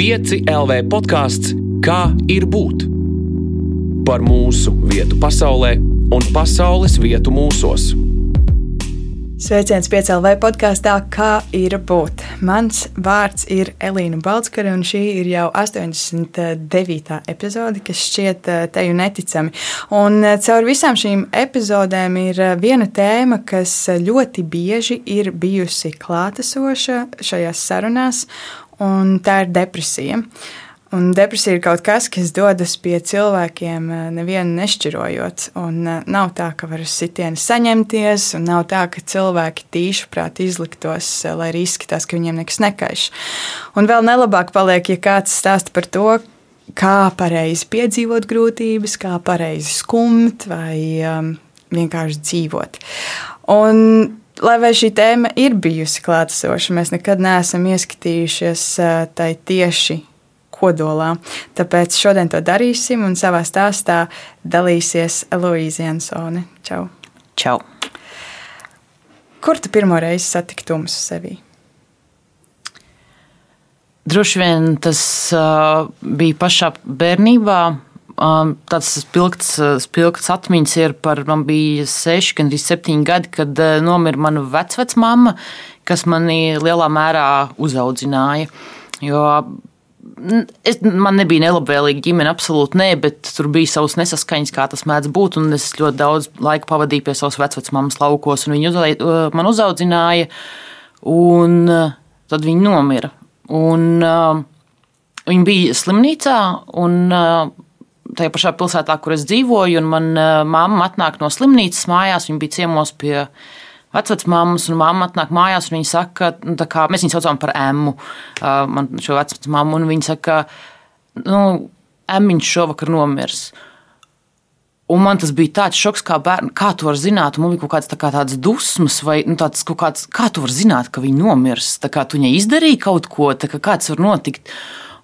5 LV podkāsts Kā ir būt? Par mūsu vietu pasaulē un pasaules vietu mūsos. Sveiciens piecēlē podkāstā, kā ir būt. Mans vārds ir Elīna Balskara, un šī ir jau 89. epizode, kas šķiet eh, teju neticami. Un eh, caur visām šīm epizodēm ir eh, viena tēma, kas ļoti bieži ir bijusi klātesoša šajās sarunās, un tā ir depresija. Un depresija ir kaut kas, kas dodas pie cilvēkiem eh, nevienu nešķirojot. Un eh, nav tā, ka var sitienu saņemties, un nav tā, ka cilvēki tīši prāt izliktos, eh, lai arī izskatās, ka viņiem nekas nekaiš. Un vēl nelabāk paliek, ja kāds stāsta par to, kā pareizi piedzīvot grūtības, kā pareizi skumt vai um, vienkārši dzīvot. Un lai vai šī tēma ir bijusi klātesoša, mēs nekad neesam ieskatījušies tai tieši kodolā. Tāpēc šodien to darīsim un savā stāstā dalīsies Luīza Jansone. Čau! Čau! Kur tu pirmo reizi satiki tumsu sevī? Droši vien tas uh, bija pašā bērnībā. Um, tāds spilgts, spilgts atmiņas ir par man bija seši, gandrīz septiņi gadi, kad uh, nomira mana vecmāma, kas mani lielā mērā uzaudzināja. Jo Es, man nebija nelabvēlīga ģimene, absolūti nē, bet tur bija savas nesaskaņas, kā tas mēdz būt. Es ļoti daudz laika pavadīju pie savas vecmāmas laukos, un viņa uzai, man uzaudzināja, un tad viņa nomira. Un, uh, viņa bija slimnīcā, un uh, tajā pašā pilsētā, kur es dzīvoju, un manā uh, mamma atnāk no slimnīcas mājās. Viņa bija ciemos pie viņa vecmāmas un mamma atnāk mājās, un viņi saka, nu, kā, mēs viņu saucam par emu, uh, man šo vecmāmu, un viņi saka, nu, emiņš šovakar nomirs. Un man tas bija tāds šoks, kā bērns, kā tu vari zināt, man bija kaut kāds tā kā tāds dusmas, vai nu, tāds kaut kāds, kā tu vari zināt, ka viņi nomirs. Tā kā tu viņai izdarīji kaut ko, tā kā kāds var notikt.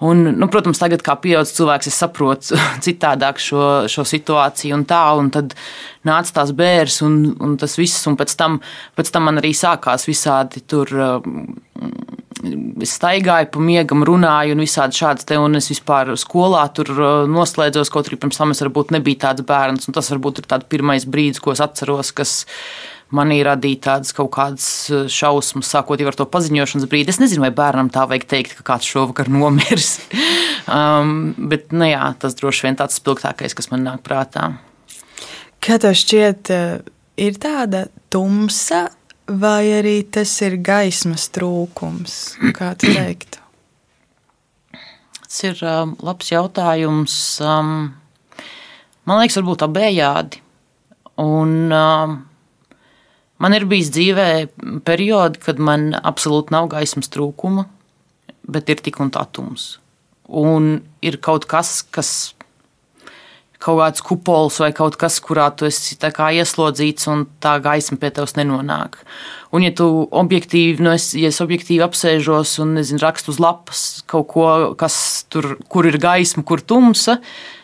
Un, nu, protams, tagad, kā pieaugušs cilvēks, es saprotu citādāk šo, šo situāciju, un tā, un tad nāca tās bērns, un, un tas viss, un pēc tam, pēc tam man arī sākās visādi tur. Es staigāju pa miegam, runāju, un visādi šādas te, un es vispār skolā tur noslēdzos, kaut arī pirms tam es varbūt nebiju tāds bērns, un tas varbūt ir tāds pirmais brīdis, ko es atceros, kas manī radīja tādas kaut kādas eh, šausmas, sākot ar to paziņošanas brīdi. Es nezinu, vai bērnam tā vajag teikt, ka kāds šovakar nomirs. um, bet nu, jā, tas droši vien tāds spilgtākais, kas man nāk prātā. Kā tev šķiet, eh, ir tāda tumsa, vai arī tas ir gaismas trūkums? Kā tu teiktu? Tas ir um, labs jautājums. Um, man liekas, varbūt abējādi. Un, um, Man ir bijis dzīvē periodi, kad man absolūti nav gaismas trūkuma, bet ir tik un tā tums. Un ir kaut kas, kas kaut kāds kupols vai kaut kas, kurā tu esi ieslodzīts un tā gaisma pie tevis nenonāk. Un, ja tu objektīvi, nu es, ja es objektīvi apsēžos un nezinu, rakstu uz lapas kaut ko, kas tur, kur ir gaisma, kur tumsa,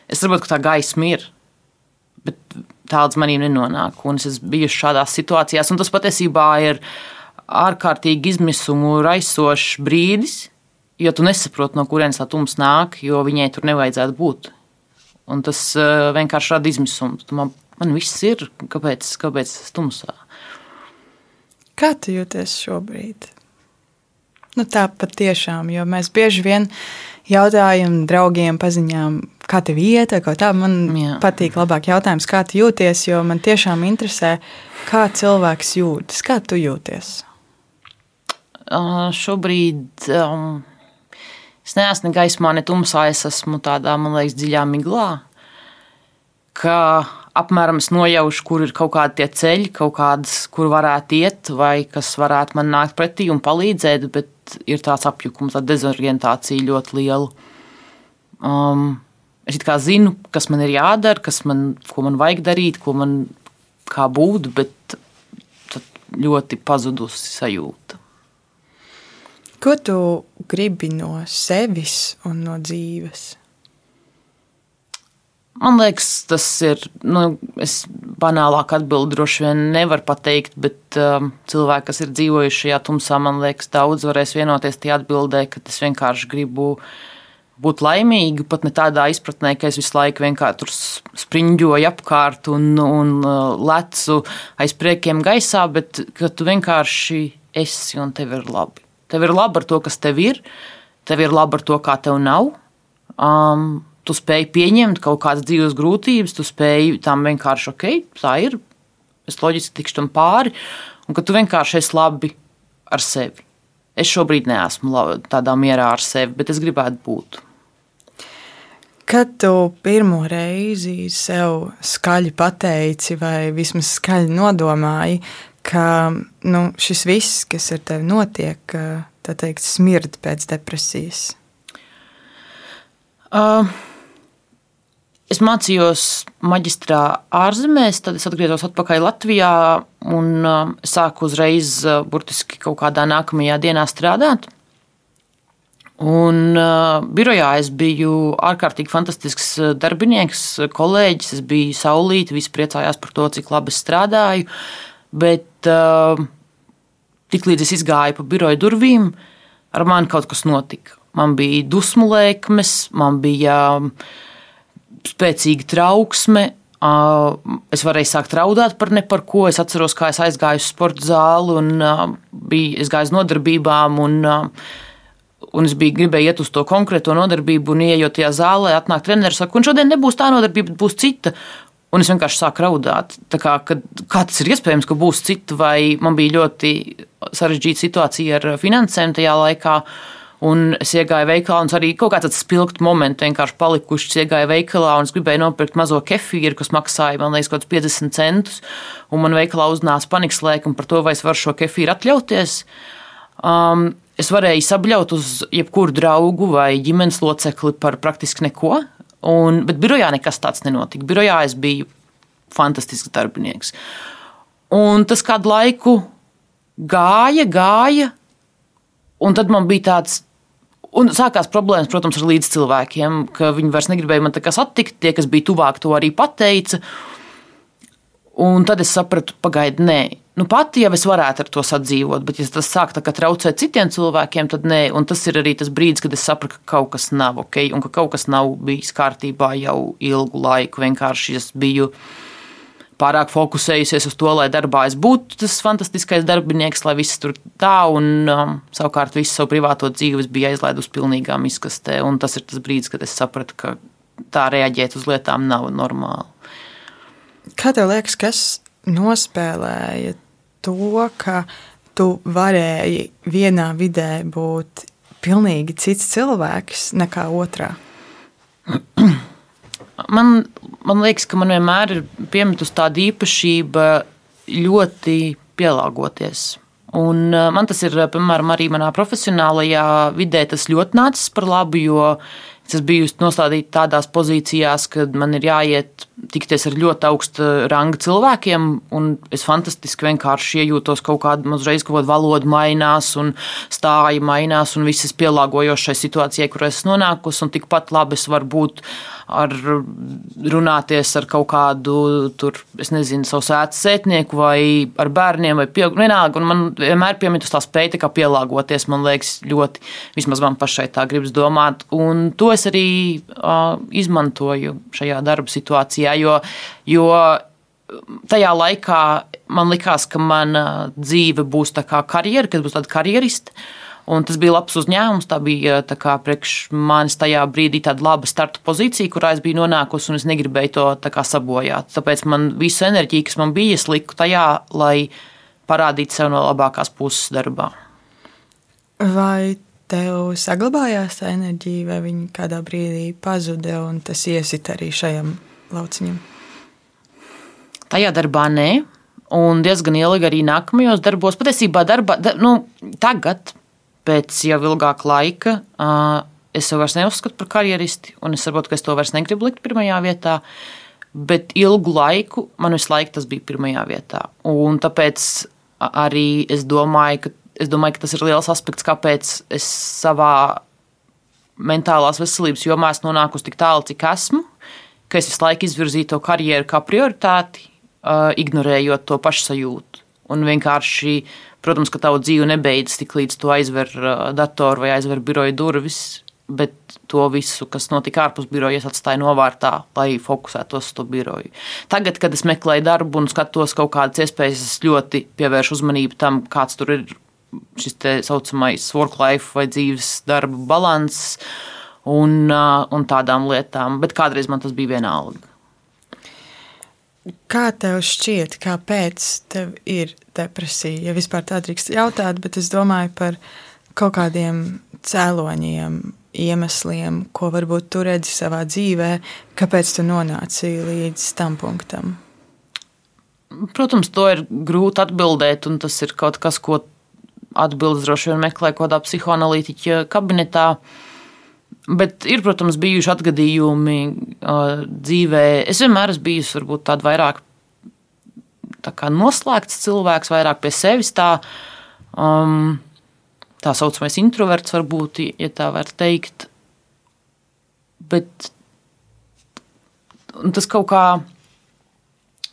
es saprotu, ka tā gaisma ir. Bet tā līdz manim nenonāk. Un es esmu bijusi šādās situācijās, un tas patiesībā ir ārkārtīgi izmisumu raisošs brīdis, jo tu nesaproti, no kurienes tā tums nāk, jo viņai tur nevajadzētu būt. Un tas uh, vienkārši rada izmisumu. Man, man viss ir, kāpēc, kāpēc tas tumsā. Kā tu jūties šobrīd? Nu, tā patiešām, jo mēs bieži vien jautājam draugiem, paziņām, kā tev iet, vai tā. Man Jā. patīk labāk jautājums, kā tu jūties, jo man tiešām interesē, kā cilvēks jūtas. Kā tu jūties? Uh, šobrīd um, es neesmu ne gaismā, ne tumsā. Es esmu tādā, man liekas, dziļā miglā. Ka apmēram es nojaušu, kur ir kaut kādi ceļi, kaut kādas, kur varētu iet, vai kas varētu man nākt pretī un palīdzēt, bet ir tāds apjukums, tā dezorientācija ļoti liela. Um, Es zinu, kas man ir jādara, kas man, ko man vajag darīt, ko man kā būt, bet ļoti pazudusi sajūta. Ko tu gribi no sevis un no dzīves? Man liekas, tas ir. Nu, es banālāk atbildi droši vien nevaru pateikt, bet um, cilvēki, kas ir dzīvojuši šajā tumsā, man liekas, daudz varēs vienoties tajā atbildē, ka es vienkārši gribu uh, būt laimīga, pat ne tādā izpratnē, ka es visu laiku vienkārši tur spriņģoju apkārt un, un uh, lecu aiz priekiem gaisā, bet ka tu vienkārši esi un tev ir labi. Tev ir labi ar to, kas tev ir, tev ir labi ar to, kā tev nav. Um, tu spēj pieņemt kaut kādas dzīves grūtības, tu spēj tam vienkārši, ok, tā ir, es loģiski tikšu tam pāri, un ka tu vienkārši esi labi ar sevi. Es šobrīd neesmu tādā mierā ar sevi, bet es gribētu būt. Kad tu pirmo reizi sev skaļi pateici, vai vismaz skaļi nodomāji, ka nu, šis viss, kas ar tevi notiek, tā teikt, smird pēc depresijas? Uh, Es mācījos maģistrā ārzemēs, tad es atgriezos atpakaļ Latvijā un uh, sāku uzreiz, uh, burtiski kaut kādā nākamajā dienā strādāt. Un uh, birojā es biju ārkārtīgi fantastisks uh, darbinieks, kolēģis. Es biju saulīti, visi priecājās par to, cik labi es strādāju. Bet uh, tiklīdz es izgāju pa biroja durvīm, ar mani kaut kas notika. Man bija dusmu lēkmes, man bija. Uh, spēcīga trauksme. Es varēju sākt raudāt par ne par ko. Es atceros, kā es aizgāju uz sporta zāli un biju, es gāju uz nodarbībām. Un, un es biju gribēju iet uz to konkrēto nodarbību, un ieejot tajā zālē, atnāk treneris, saka, un šodien nebūs tā nodarbība, būs cita. Un es vienkārši sāku raudāt. Kā, kad, kā tas ir iespējams, ka būs cita, vai man bija ļoti sarežģīta situācija ar finansēm tajā laikā. Un es iegāju veikalā, un arī kaut kāds spilgts moments vienkārši palikuši. Es iegāju veikalā, un es gribēju nopirkt mazo kefīru, kas maksāja man liekas kaut kādus 50 centus. Un man veikalā uznāca panikas lēkme par to, vai es varu šo kefīru atļauties. Um, es varēju sabļaut uz jebkuru draugu vai ģimenes locekli par praktiski neko. Un, bet birojā nekas tāds nenotika. Birojā es biju fantastisks darbinieks. Un tas kādu laiku gāja, gāja. Un tad man bija tāds, Un sākās problēmas, protams, ar līdzcilvēkiem, ka viņi vairs negribēja man satikt. Tie, kas bija tuvāk, to arī pateica. Un tad es sapratu, pagaidi, nē, nu pati jau es varētu ar to sadzīvot, bet ja tas sāk traucēt citiem cilvēkiem, tad nē. Un tas ir arī tas brīdis, kad es sapratu, ka kaut kas nav ok, un ka kaut kas nav bijis kārtībā jau ilgu laiku. Vienkārši es biju pārāk fokusējusies uz to, lai darbā es būtu tas fantastiskais darbinieks, lai viss tur tā, un um, savukārt visu savu privāto dzīvi bija aizlaidus pilnīgā miskastē. Un tas ir tas brīdis, kad es sapratu, ka tā reaģēt uz lietām nav normāli. Kā tev liekas, kas nospēlēja to, ka tu varēji vienā vidē būt pilnīgi cits cilvēks nekā otrā? Man, man liekas, ka man vienmēr ir piemetus tāda īpašība ļoti pielāgoties. Un uh, man tas ir, piemēram, arī manā profesionālajā vidē, tas ļoti nācis par labu, jo es biju nostādīta tādās pozīcijās, kad man ir jāiet tikties ar ļoti augstu ranga cilvēkiem, un es fantastiski vienkārši iejūtos kaut kādā uzreiz, kaut kāda valoda mainās, un stāja mainās, un viss ir pielāgojošai situācijai, kur es nonākusi, un tikpat labi es varu būt ar runāties ar kaut kādu, tur, es nezinu, savu sēdes sētnieku vai ar bērniem vai pieaugušiem. Vienalga, un man vienmēr piemitus tā spēja tā pielāgoties, man liekas, ļoti, vismaz man pašai tā gribas domāt, un to es arī uh, izmantoju šajā darba situācijā, jo, jo tajā laikā man likās, ka mana dzīve būs tā kā karjera, kad būs tāda karjerista. Un tas bija labs uzņēmums. Tā bija tā kā, priekš manis tajā brīdī tāda laba starta pozīcija, kurā es biju nonākusi, un es negribēju to sabojāt. Tāpēc man visu enerģiju, kas man bija, es liku tajā, lai parādītu sev no labākās puses darbā. Vai tev saglabājās tā enerģija, vai viņa kādā brīdī pazuda, un tas iesit arī šajam lauciņam? Tajā darbā nē. Un diezgan ilgi arī nākamajos darbos. Patiesībā, darbā, da, nu, tagad, pēc jau ilgāka laika, es sev vairs neuzskatu par karjeristi, un es saprotu, ka es to vairs negribu likt pirmajā vietā. Bet ilgu laiku man visu laiku tas bija pirmajā vietā. Un tāpēc arī es domāju, ka, es domāju, ka tas ir liels aspekts, kāpēc es savā mentālās veselības jomā esmu nonākusi tik tālu, cik esmu. Ka es visu laiku izvirzīju to karjeru kā prioritāti, uh, ignorējot to pašsajūtu. Un vienkārši, protams, ka tava dzīve nebeidzas tik līdz tu aizver uh, datoru vai aizver biroja durvis. bet to visu, kas notika ārpus biroja, es atstāju novārtā, lai fokusētos uz to biroju. Tagad, kad es meklēju darbu un skatos kaut kādas iespējas, es ļoti pievēršu uzmanību tam, kāds tur ir šis tā saucamais work-life vai dzīves darba balanss un, un tādām lietām. Bet kādreiz man tas bija vienalga. Kā tev šķiet, kāpēc tev ir depresija? Ja vispār tā drīkst jautāt, bet es domāju par kaut kādiem cēloņiem, iemesliem, ko varbūt tu redzi savā dzīvē, kāpēc tu nonāci līdz tam punktam? Protams, to ir grūti atbildēt, un tas ir kaut kas, ko atbildes droši vien meklē kaut kādā psihoanalītiķa kabinetā. Bet ir, protams, bijuši atgadījumi uh, dzīvē. Es vienmēr esmu bijusi varbūt tāda vairāk tā noslēgts cilvēks, vairāk pie sevis. Tā, um, tā saucamais introverts, varbūt, ja tā var teikt. Bet tas kaut kā,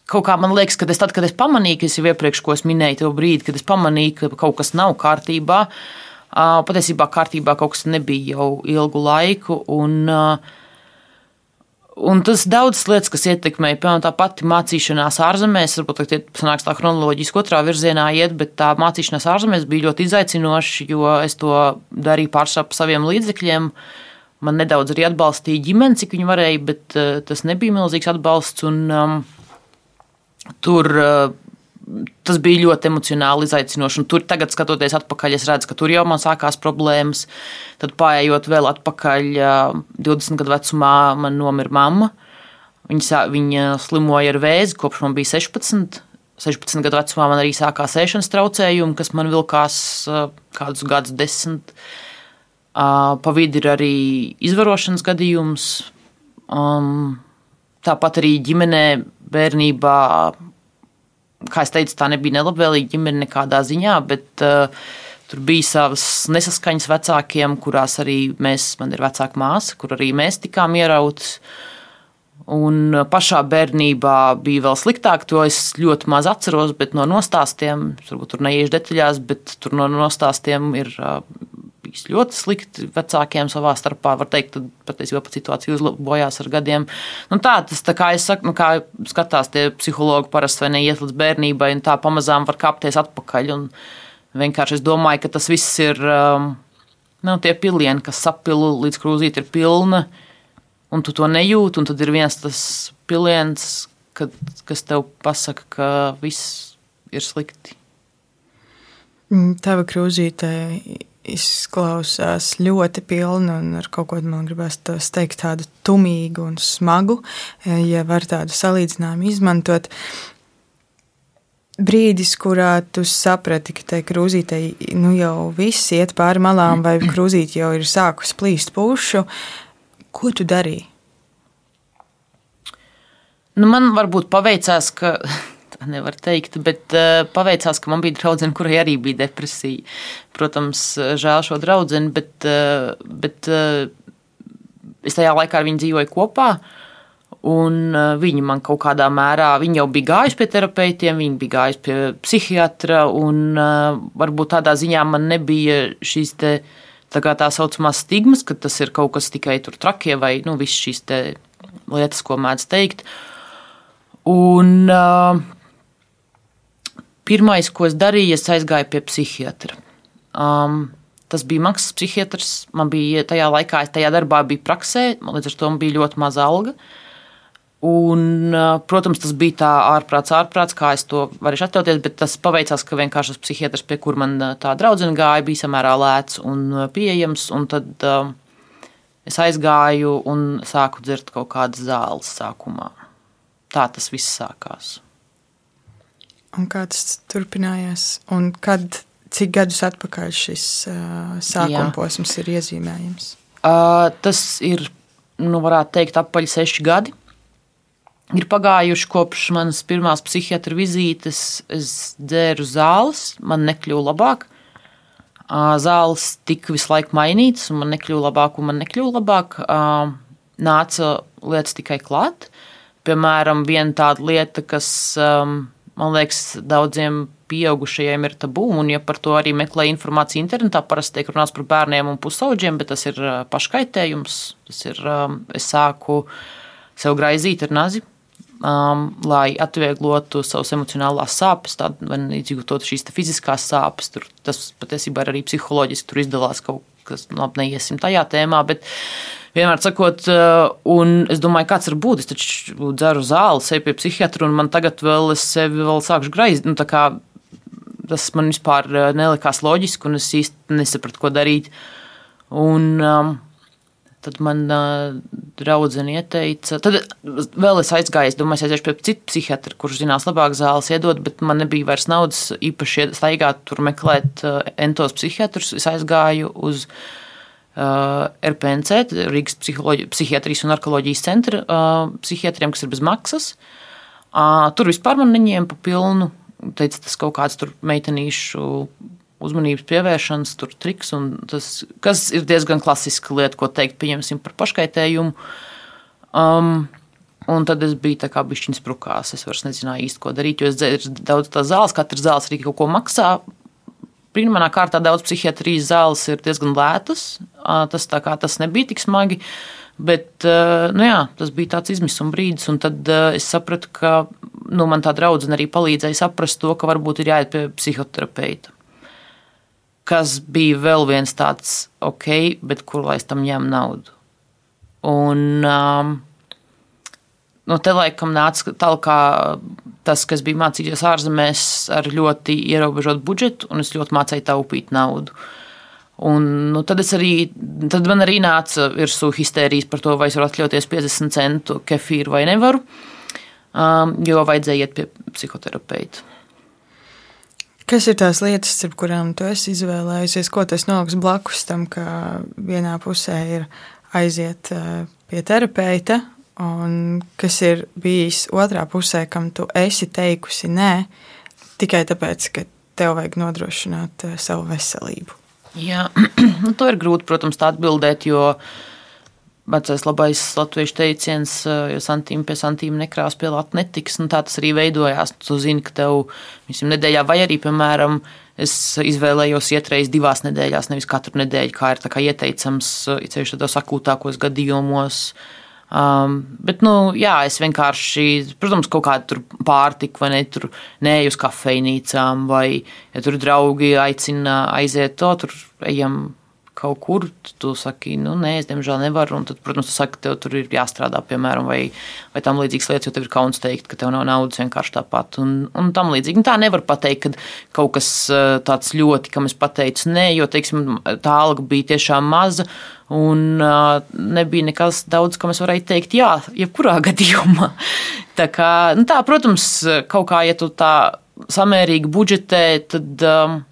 kaut kā man liekas, ka es tad, kad es pamanīju, ka es jau iepriekš, ko es minēju, to brīdi, kad es pamanīju, ka kaut kas nav kārtībā, patiesībā kārtībā kaut kas nebija jau ilgu laiku. Un, Un tas daudzas lietas, kas ietekmēja, piemēram, tā pati mācīšanās ārzemēs, varbūt tā sanāks tā chronoloģiski otrā virzienā iet, bet tā mācīšanās ārzemēs bija ļoti izaicinoša, jo es to darīju pārsvarā par saviem līdzekļiem. Man nedaudz arī atbalstīja ģimene, cik viņi varēja, bet tas nebija milzīgs atbalsts. Un, um, tur uh, tas bija ļoti emocionāli izaicinoši. Un tur, tagad, skatoties atpakaļ, es redzu, ka tur jau man sākās problēmas. Tad, pārējot vēl atpakaļ, 20 gadu vecumā, man nomira mamma. Viņa, viņa slimoja ar vēzi kopš man bija 16. 16 gadu vecumā man arī sākās ēšanas traucējumi, kas man vilkās kādus gadus desmit. Pa vidu ir arī izvarošanas gadījums. Um, tāpat arī ģimenē, bērnībā kā jau teicu, tā nebija nelabvēlīga ģimene nekādā ziņā, bet uh, tur bija savas nesaskaņas vecākiem, kurās arī mēs, man ir vecāka māsa, kur arī mēs tikām ierautas. Un pašā bērnībā bija vēl sliktāk, to es ļoti maz atceros, bet no nostāstiem, varbūt tur neiešu detaļās, bet tur no nostāstiem ir uh, bijis ļoti slikti vecākiem savā starpā. Var teikt, ka patiesībā pat situācija uzlabojās ar gadiem. Nu, tā tas, tā kā es saku, nu, kā skatās tie psihologi parasti vai neiet līdz bērnībai, un tā pamazām var kāpties atpakaļ. Un vienkārši es domāju, ka tas viss ir um, nu, tie pilieni, kas sapilu līdz krūzīte ir pilna, un tu to nejūti, un tad ir viens tas piliens, kad, kas tev pasaka, ka viss ir slikti. Mm, tava krūzīte izklausās ļoti pilna un ar kaut ko man gribās teikt tādu tumīgu un smagu, ja var tādu salīdzinājumu izmantot. Brīdis, kurā tu saprati, ka tai krūzītei nu jau viss iet pāri malām, vai krūzīte jau ir sākus plīst pušu, ko tu darīji? Nu, man varbūt paveicās, ka nevar teikt, bet uh, paveicās, ka man bija draudzene, kurai arī bija depresija. Protams, žēl šo draugu, bet, uh, bet uh, es tajā laikā ar viņu dzīvoju kopā. Un viņi man kaut kādā mērā, viņi jau bija gājuši pie terapeitiem, viņi bija gājuši pie psihiatra, un varbūt tādā ziņā man nebija šīs te, tā, tā saucamās stigmas, ka tas ir kaut kas tikai tur trakie vai nu, visas šīs lietas, ko mēdz teikt. Un uh, Pirmais, ko es darīju, es aizgāju pie psihiatra. Um, tas bija maksas psihiatrs. Man bija tajā laikā, tajā darbā bija praksē, līdz ar to man bija ļoti maza alga. Un, uh, protams, tas bija tā ārprāts, ārprāts, kā es to varēšu atļauties, bet tas paveicās, ka vienkārši tas psihiatrs, pie kur man uh, tā draudzene gāja, bija samērā lēts un uh, pieejams. Un tad uh, es aizgāju un sāku dzert kaut kādas zāles sākumā. Tā tas viss sākās. Un kā tas turpinājās? Un kad, cik gadus atpakaļ šis uh, sākuma posms ir iezīmējams? Uh, tas ir, nu, varētu teikt, apaļ seši gadi. Ir pagājuši kopš manas pirmās psihiatra vizītes. Es dzēru zāles, man nekļuva labāk. Uh, zāles tika visu laiku mainītas, un man nekļuva labāk, un man nekļuva labāk. Uh, nāca lietas tikai klāt. Piemēram, viena tāda lieta, kas um, man liekas, daudziem pieaugušajiem ir tabū, un ja par to arī meklē informāciju internetā, parasti tiek runāts par bērniem un pusauģiem, bet tas ir paškaitējums. Tas ir, es sāku sev graizīt ar nazi, um, lai atvieglotu savas emocionālās sāpes, vai izjūtot šīs fiziskās sāpes. Tur, tas patiesībā ir arī psiholoģiski, tur izdalās kaut kas, nu, neiesim tajā tēmā. Bet, Vienmēr sakot, un es domāju, kāds var būt. Es taču dzeru zāli, eju pie psihiatra, un man tagad vēl es sevi vēl sākšu graizt. Nu, tas man vispār nelikās loģiski, un es īsti nesapratu, ko darīt. Un, um, Tad man uh, draudzene ieteica, tad vēl es aizgāju, es domāju, aiziešu pie citu psihiatra, kurš zinās labāk zāles iedot, bet man nebija vairs naudas īpaši staigāt tur meklēt uh, entos psihiatrus. Es aizgāju uz uh, RPNC, Rīgas psihiatrijas un narkoloģijas centra uh, psihiatriem, kas ir bez maksas. Tur vispār man neņēma pa pilnu, teica, tas kaut kāds tur meitenīšu uzmanības pievēršanas triks, tas, kas ir diezgan klasiska lieta, ko teikt, pieņemsim par paškaitējumu. Um, Un tad es biju tā kā bišķiņas sprukās. Es vairs nezināju īsti, ko darīt, jo es dzēru daudz tā zāles, katrs zāles arī kaut ko maksā. Pirmā kārtā daudz psihiatrijas zāles ir diezgan lētas. Tas, kā, tas nebija tik smagi. Bet nu jā, tas bija tāds izmisuma brīdis, un tad es sapratu, ka nu, man tā draudzene arī palīdzēja saprast to, ka varbūt ir jāiet pie psihoterapeita kas bija vēl viens tāds, ok, bet kur lai es tam ņem naudu. Un um, nu, te laikam nāca tālāk tas, kas bija mācījies ārzemēs ar ļoti ierobežotu budžetu, un es ļoti mācīju taupīt naudu. Un, nu, tad, arī, tad man arī nāca virsū histērijas par to, vai es varu atļauties 50 centu kefīru vai nevaru, um, jo vajadzēja iet pie psihoterapeita. Kas ir tās lietas, ar kurām tu esi izvēlējusies, ko tas noliks blakus tam, ka vienā pusē ir aiziet eh, pie terapeita, un kas ir bijis otrā pusē, kam tu esi teikusi nē, tikai tāpēc, ka tev vajag nodrošināt eh, savu veselību? Jā, nu, to ir grūti, protams, atbildēt, jo vecais labais latviešu teiciens, jo santīm pie santīm nekrās pie lata netiks, un tā tas arī veidojās. Tu zini, ka tev visam nedēļā vai arī, piemēram, es izvēlējos iet reiz divās nedēļās, nevis katru nedēļu, kā ir kā ieteicams, ceļš tādos akūtākos gadījumos. Um, bet, nu, jā, es vienkārši, protams, kaut kādu pārtiku, vai ne, tur neju uz kafejnīcām, vai, ja tur draugi aicina aiziet to, tur ejam kaut kur, tu saki, nu, nē, es diemžēl nevaru. Un tad, protams, tu saki, tev tur ir jāstrādā, piemēram, vai, vai tam līdzīgas lietas, jo tev ir kauns teikt, ka tev nav naudas vienkārši tāpat. Un, un tam līdzīgi. Un tā nevar pateikt, ka kaut kas eh, tāds ļoti, kam es pateicu, nē, jo, teiksim, tā alga bija tiešām maza. Un uh, nebija nekas daudz, kam es varēju teikt, jā, jebkurā gadījumā. tā, kā, nu, tā, protams, kaut kā, ja tu tā samērīgi budžetē, tad. Um,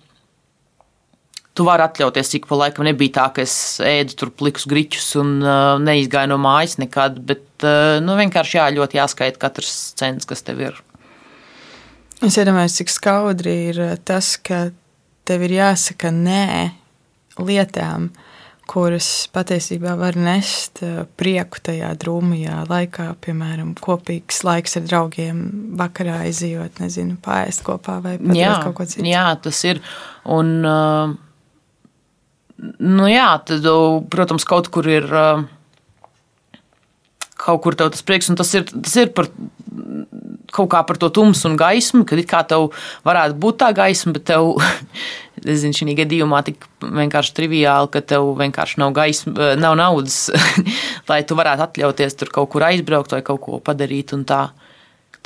tu vari atļauties, cik pa laikam nebija tā, ka es ēdu tur plikus griķus un uh, neizgāju no mājas nekad, bet uh, nu, vienkārši jā, ļoti jāskaita katrs cents, kas tev ir. Es iedomājos, cik skaudri ir uh, tas, ka tev ir jāsaka nē lietām, kuras patiesībā var nest uh, prieku tajā drūmajā laikā, piemēram, kopīgs laiks ar draugiem, vakarā izjūt, nezinu, pāriest kopā vai jā, kaut ko citu. Jā, tas ir. Un, uh, Nu, jā, tad, protams, kaut kur ir. Kaut kur tev tas prieks, un tas ir, tas ir par kaut kā par to tumsu un gaismu, kad it kā tev varētu būt tā gaisma, bet tev, es zinu, šī gadījumā tik vienkārši triviāli, ka tev vienkārši nav gaisma, nav naudas, lai tu varētu atļauties tur kaut kur aizbraukt vai kaut ko padarīt un tā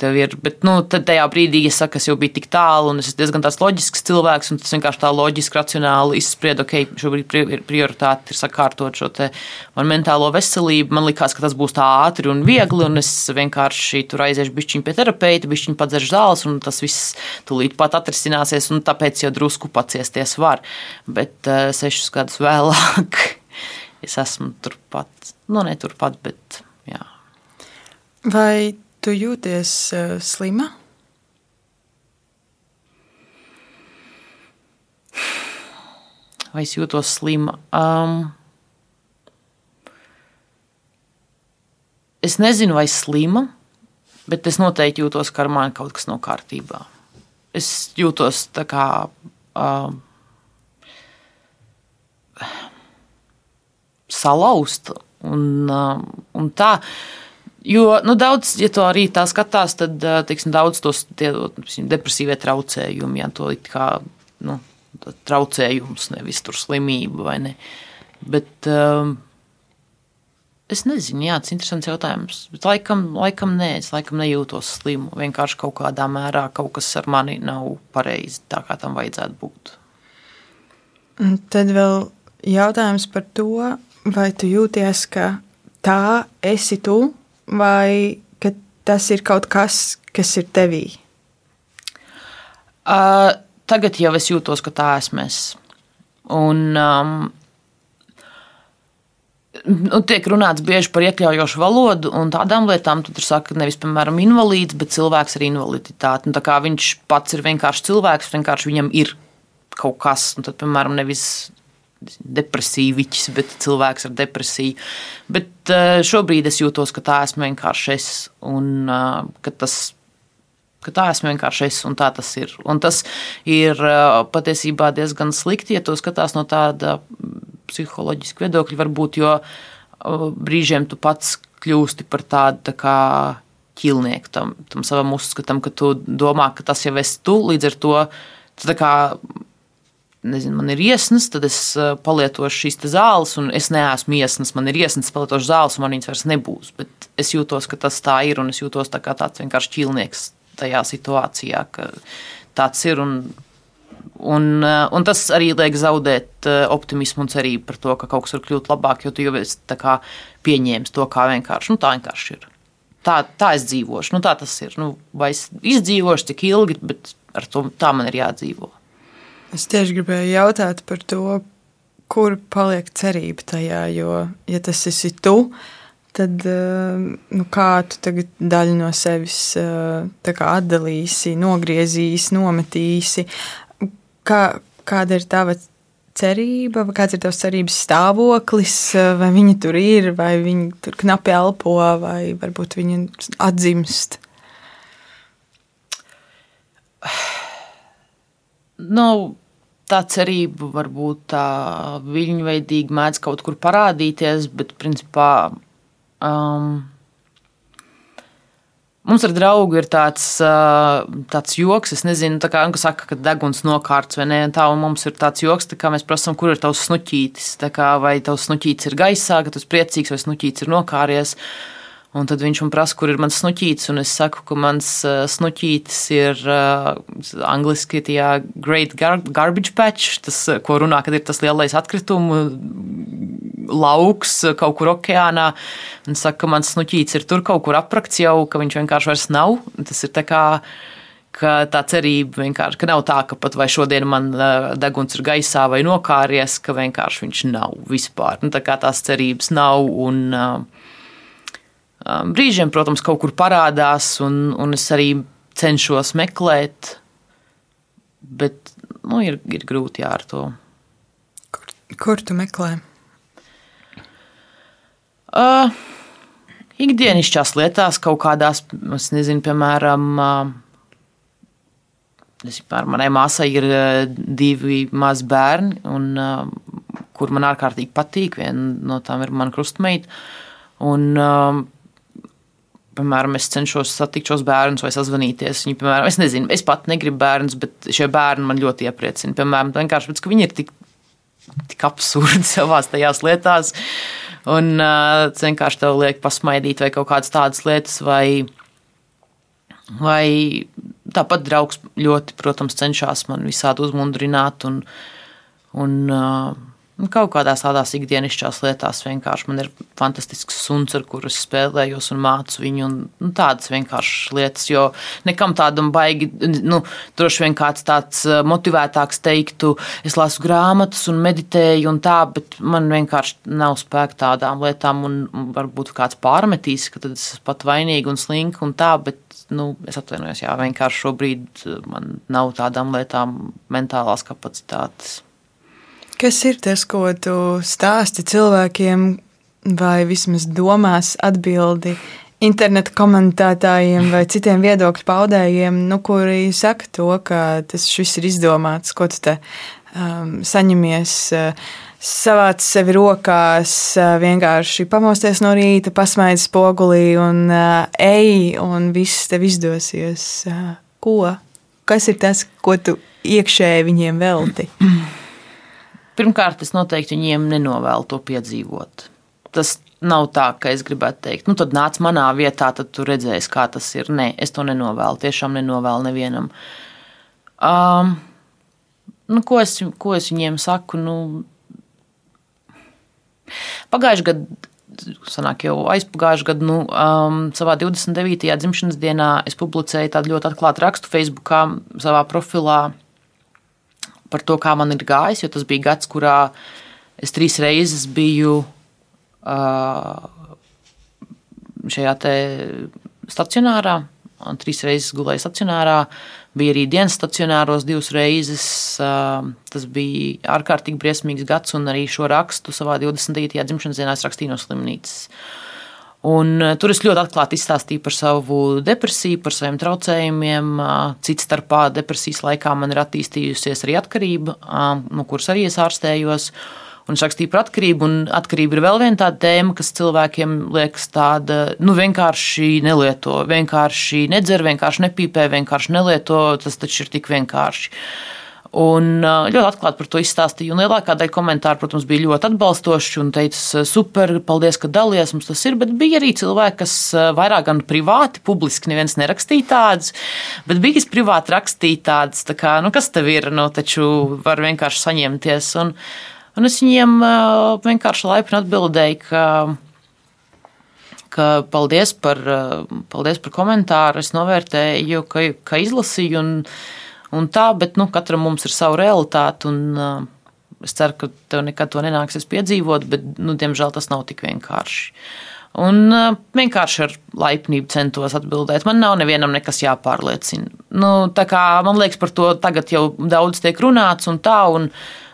tev ir. Bet nu, tajā brīdī, ja saka, es jau biju tik tālu, un es esmu diezgan tāds loģisks cilvēks, un tas vienkārši tā loģiski, racionāli izspriedu, ok, šobrīd prioritāte ir sakārtot šo manu mentālo veselību. Man likās, ka tas būs tā ātri un viegli, un es vienkārši tur aiziešu bišķiņu pie terapeita, bišķiņu padzeršu zāles, un tas viss tūlīt pat atrisināsies, un tāpēc jau drusku paciesties var. Bet uh, sešus gadus vēlāk es esmu turpat, nu ne turpat, bet jā. Vai Tu jūties uh, slima? Vai es jūtos slima? Um, es nezinu, vai slima, bet es noteikti jūtos, ka ar mani kaut kas nav kārtībā. es jūtos tā kā. Uh, Salauzta un, uh, un tā. Jo nu, daudz, ja to arī tā skatās, tad teiksim, daudz tos tie, depresīvie traucējumi, ja to kā nu, traucējums, nevis tur slimība vai ne. Bet um, es nezinu, jā, tas ir interesants jautājums. Bet laikam, laikam nē, es laikam nejūtos slimu. Vienkārši kaut kādā mērā kaut kas ar mani nav pareizi tā, kā tam vajadzētu būt. Un tad vēl jautājums par to, vai tu jūties, ka tā esi tu, vai ka tas ir kaut kas, kas ir tevī? Uh, tagad jau es jūtos, ka tā esmu es. Un, um, nu, tiek runāts bieži par iekļaujošu valodu un tādām lietām. Tur saka, nevis, piemēram, invalīds, bet cilvēks ar invaliditāti. Nu, viņš pats ir vienkārši cilvēks, vienkārši viņam ir kaut kas, un tad, piemēram, nevis depresīviķis, bet cilvēks ar depresiju. Bet uh, šobrīd es jūtos, ka tā esmu vienkārši es, un uh, ka tas ka tā esmu vienkārši es, un tā tas ir. Un tas ir patiesībā diezgan slikti, ja to skatās no tāda psiholoģiska viedokļa, varbūt, jo brīžiem tu pats kļūsti par tādu tā kā ķilnieku tam, tam savam uzskatam, ka tu domā, ka tas jau esi tu, līdz ar to tu tā kā. Nezinu, man ir iesnas, tad es palietošu šīs zāles, un es neesmu iesnas. Man ir iesnas, palietošu zāles, un man viņas vairs nebūs. Bet es jūtos, ka tas tā ir, un es jūtos tā kā tāds vienkārši ķilnieks tajā situācijā, ka tāds ir. Un, un, eh, un tas arī liek zaudēt eh, optimismu un cerību par to, ka kaut kas var kļūt labāk, jo tu jau esi pieņēmis to kā vienkārši. Nu, tā vienkārši ir. Tā, tā es dzīvošu, nu, tā tas ir. Nu, vai es izdzīvošu, cik ilgi, bet ar to tā man ir jādzīvo. Es tieši gribēju jautāt par to, kur paliek cerība tajā, jo, ja tas esi tu, tad eh, nu, kā tu tagad daļu no sevis eh, atdalīsi, nogriezīsi, nometīsi. Kā, kāda ir tava cerība, kāds ir tavs cerības stāvoklis, vai viņi tur ir, vai viņi tur knapi elpo, vai varbūt viņi atzimst? Nu, tā cerība varbūt tā viļņveidīgi mēdz kaut kur parādīties, bet principā Um, Mums ar draugu ir tāds, uh, tāds joks, es nezinu, kā Anka saka, ka deguns nokārts vai nē, un tā, un mums ir tāds joks, tā kā mēs prasām, kur ir tavs snuķītis, kā vai tavs snuķītis ir gaisā, ka tu esi priecīgs, vai snuķītis ir nokāries. Un tad viņš man prasa, kur ir mans snuķītis, un es saku, ka mans uh, snuķītis ir uh, angliski tajā Great gar Garbage Patch, tas, ko runā, kad ir tas lielais atkritumu lauks kaut kur okeānā. Un saka, ka mans snuķītis ir tur kaut kur aprakts jau, ka viņš vienkārši vairs nav. Tas ir tā kā ka tā cerība vienkārši ka nav tā, ka pat vai šodien man deguns ir gaisā vai nokāries, ka vienkārši viņš nav vispār. Nu, tā kā tās cerības nav. Un, brīžiem, protams, kaut kur parādās, un, un es arī cenšos meklēt, bet nu, ir, ir grūti jā, ar to. Kur, kur tu meklē? Uh, ikdienišķās lietās, kaut kādās, nezinu, piemēram, uh, es, piemēram manai māsai ir uh, divi mazi bērni, un, uh, kur man ārkārtīgi patīk. Viena no tām ir mana krustmeita. Un, uh, piemēram, es cenšos satikt šos bērnus vai sazvanīties. Viņi, piemēram, es nezinu, es pat negribu bērnus, bet šie bērni man ļoti iepriecina. Piemēram, vienkārši ka viņi ir tik, tik absurdi savā tajās lietās. Un uh, vienkārši tev liek pasmaidīt vai kaut kādas tādas lietas, vai, vai tāpat draugs ļoti, protams, cenšas man visādi uzmundrināt un, un uh, kaut kādās tādās ikdienišķās lietās vienkārši man ir fantastisks suns, ar kuru es spēlējos un mācu viņu. Un, nu, tādas vienkāršas lietas, jo nekam tādam baigi, nu, droši vien kāds tāds eh, motivētāks teiktu, es lasu grāmatas un meditēju un tā, bet man vienkārši nav spēka tādām lietām. Un, varbūt kāds pārmetīs, ka tad es pat vainīga un slinka un tā, bet nu, es atvainojos, jā, vienkārši šobrīd eh, man nav tādām lietām mentālās kapacitātes. Kas ir tas, ko tu stāsti cilvēkiem, vai vismaz domās atbildi interneta komentētājiem vai citiem viedokļu paudējiem, nu, kuri saka to, ka tas viss ir izdomāts, ko tu te um, saņemies. Uh, savāc sevi rokās, uh, vienkārši pamosties no rīta, pasmaidz spogulī un uh, ej, un viss tev izdosies. Uh, ko? Kas ir tas, ko tu iekšēji viņiem velti? Pirmkārt, es noteikti viņiem nenovēlu to piedzīvot. Tas nav tā, ka es gribētu teikt, nu, tad nāc manā vietā, tad tu redzēsi, kā tas ir. Nē, es to nenovēlu. Tiešām nenovēlu nevienam. Um, nu, ko, es, ko es viņiem saku? Nu, Pagājušajā gadā sanāk jau aizpagājušā gada, nu, um, savā 29. dzimšanas dienā es publicēju tādu ļoti atklātu rakstu Facebookā savā profilā par to, kā man ir gājis, jo tas bija gads, kurā es trīs reizes biju uh, šajā stacionārā, un trīs reizes gulēju stacionārā. Bija arī dienas stacionāros divas reizes. Uh, tas bija ārkārtīgi briesmīgs gads, un arī šo rakstu savā 29. dzimšanas dienā es rakstīju no slimnīcas. Un, uh, tur es ļoti atklāti izstāstīju par savu depresiju, par saviem traucējumiem. Uh, cits starpā depresijas laikā man ir attīstījusies arī atkarība, uh, no kuras arī es ārstējos. Un es rakstīju par atkarību, un atkarība ir vēl viena tāda tēma, kas cilvēkiem liekas tāda, nu, vienkārši nelieto, vienkārši nedzer, vienkārši nepīpē, vienkārši nelieto. Tas taču ir tik vienkārši. Un ļoti atklāti par to izstāstīju. Un lielākā daļa komentāru, protams, bija ļoti atbalstoši un teica, super, paldies, ka dalījies, mums tas ir. Bet bija arī cilvēki, kas vairāk gan privāti, publiski neviens nerakstīja tādas, bet bija kas privāti rakstīja tādas, tā kā, nu, kas tev ir, nu, taču var vienkārši saņemties. Un, un es viņiem vienkārši laipni atbildēju, ka ka paldies par, paldies par komentāru. Es novērtēju, ka, ka izlasīju. Un, un tā, bet nu, katram mums ir sava realitāte. Un, uh, es ceru, ka tev nekad to nenāksies piedzīvot, bet, nu, diemžēl, tas nav tik vienkārši. Un uh, vienkārši ar laipnību centos atbildēt. Man nav nevienam nekas jāpārliecina. Nu, kā, man liekas, par to tagad jau daudz tiek runāts un tā. Un,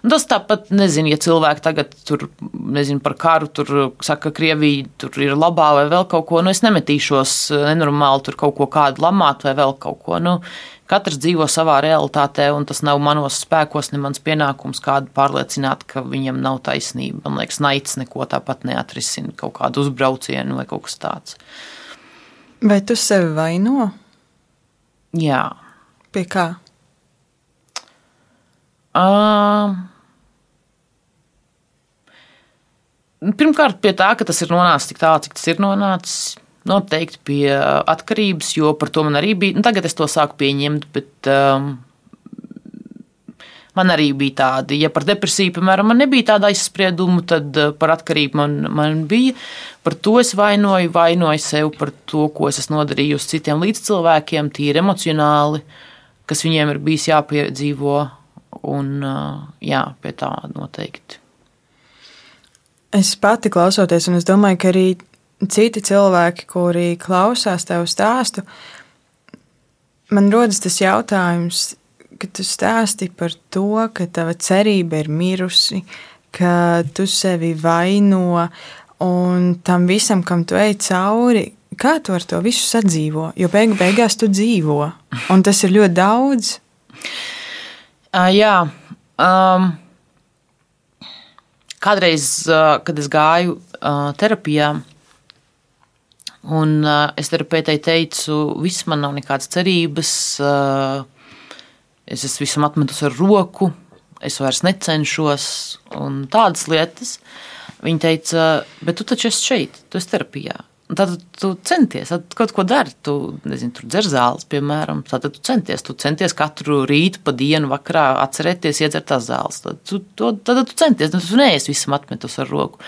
Tas tāpat, nezinu, ja cilvēki tagad tur, nezinu, par karu, tur saka, ka Krievija tur ir labā vai vēl kaut ko, nu es nemetīšos nenormāli tur kaut ko kādu lamāt vai vēl kaut ko. Nu, Katrs dzīvo savā realitātē, un tas nav manos spēkos, ne mans pienākums kādu pārliecināt, ka viņam nav taisnība. Man liekas, naids neko tāpat neatrisina, kaut kādu uzbraucienu vai kaut kas tāds. Vai tu sevi vaino? Jā. Pie kā? Uh, pirmkārt, pie tā, ka tas ir nonācis tik tālu, cik tas ir nonācis noteikti pie atkarības, jo par to man arī bija. Nu, tagad es to sāku pieņemt, bet um, man arī bija tādi. Ja par depresiju, piemēram, man nebija tāda aizsprieduma, tad uh, par atkarību man, man bija. Par to es vainoju, vainoju sev par to, ko es esmu nodarījusi citiem līdzcilvēkiem, tīri emocionāli, kas viņiem ir bijis jāpiedzīvo. Un, uh, jā, pie tā noteikti. Es pati klausoties, un es domāju, ka arī citi cilvēki, kuri klausās tev stāstu, man rodas tas jautājums, ka tu stāsti par to, ka tava cerība ir mirusi, ka tu sevi vaino un tam visam, kam tu ej cauri. Kā tu ar to visu sadzīvo? Jo beigu beigās tu dzīvo, un tas ir ļoti daudz. Uh, jā. Um, kādreiz, uh, kad es gāju uh, terapijā, Un uh, es terapeitei teicu, viss man nav nekādas cerības, uh, es esmu visam atmetus ar roku, es vairs necenšos un tādas lietas. Viņa teica, bet tu taču esi šeit, tu esi terapijā. Tad tu centies, tad kaut ko dari. Tu nezini, tur dzer zāles, piemēram. Tad tu centies, tu centies katru rītu, pa dienu, vakarā atcerēties, iedzert tās zāles. Tad tu, to, tad tu centies, nu, tu neesi visam atmetus ar roku.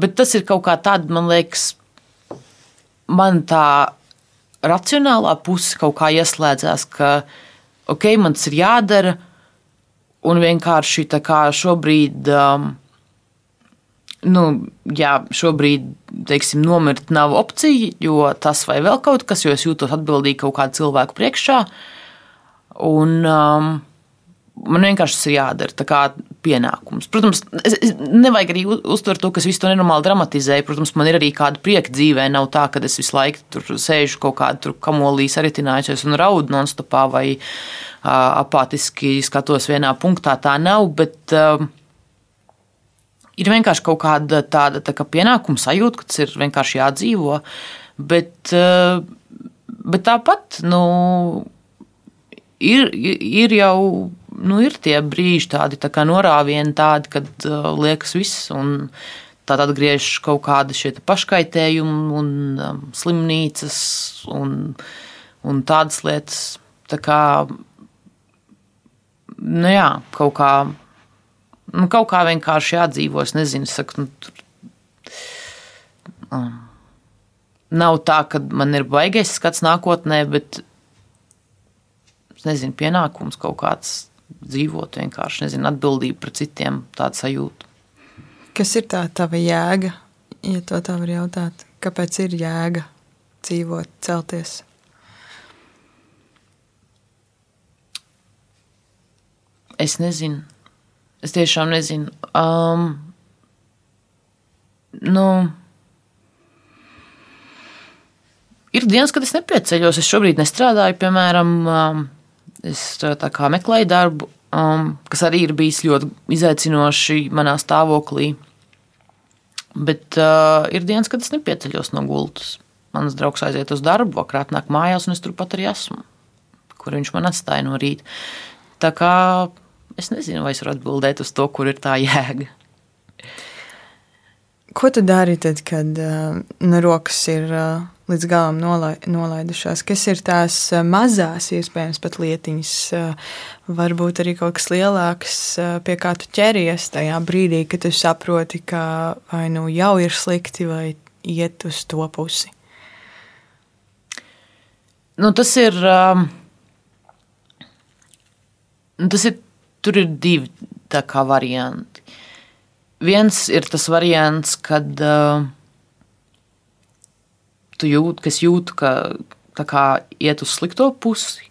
Bet tas ir kaut kā tāds, man liekas, man tā racionālā puse kaut kā ieslēdzās, ka ok, man tas ir jādara, un vienkārši tā kā šobrīd. Um, Nu, jā, šobrīd, teiksim, nomirt nav opcija, jo tas vai vēl kaut kas, jo es jūtos atbildīgi kaut kādu cilvēku priekšā. Un, um, Man vienkārši tas ir jādara, tā kā pienākums. Protams, es, es nevajag arī uztvert to, ka es visu to nenormāli dramatizēju. Protams, man ir arī kāda prieka dzīvē. Nav tā, ka es visu laiku tur sēžu kaut kādā kamolī saritinājusies un raudu nonstopā vai uh, apātiski skatos vienā punktā. Tā nav, bet uh, ir vienkārši kaut kāda tāda tā kā pienākuma sajūta, ka tas ir vienkārši jādzīvo. Bet, uh, bet tāpat, nu, ir, ir jau nu, ir tie brīži, tādi tā norāvieni, tādi, kad uh, liekas viss. Tad atgriežas kaut kādi šie paškaitējumi, un um, slimnīcas un, un tādas lietas. Tā kā, nu jā, kaut kā, nu, kaut kā vienkārši jādzīvo. Es nezinu, saku, nu, tur, um, nav tā, ka man ir baigais skats nākotnē, bet nezinu, pienākums kaut kāds dzīvot vienkārši, nezinu, atbildību pret citiem, tādu sajūtu. Kas ir tā tava jēga, ja to tā var jautāt? Kāpēc ir jēga dzīvot, celties? Es nezinu. Es tiešām nezinu. Um, nu, ir dienas, kad es nepieceļos. Es šobrīd nestrādāju, piemēram, um, Es meklēju darbu, um, kas arī ir bijis ļoti izaicinoši manā stāvoklī. Bet uh, ir dienas, kad es nepieceļos no gultas. Mans draugs aiziet uz darbu, vakarā nāk mājās, un es turpat arī esmu, kur viņš man atstāja no rīta. Tā kā es nezinu, vai es varu atbildēt uz to, kur ir tā jēga. Ko tu dari tad, kad uh, rokas ir uh, līdz galam nolai, nolaidušās? Kas ir tās uh, mazās, iespējams, pat lietiņas, uh, varbūt arī kaut kas lielāks, uh, pie kā tu ķeries tajā brīdī, kad tu saproti, ka vai nu jau ir slikti, vai iet uz to pusi? Nu, tas ir. Um, tas ir. Tur ir divi varianti. Viens ir tas variants, kad uh, tu jūti, ka es jūtu, ka kā, iet uz slikto pusi,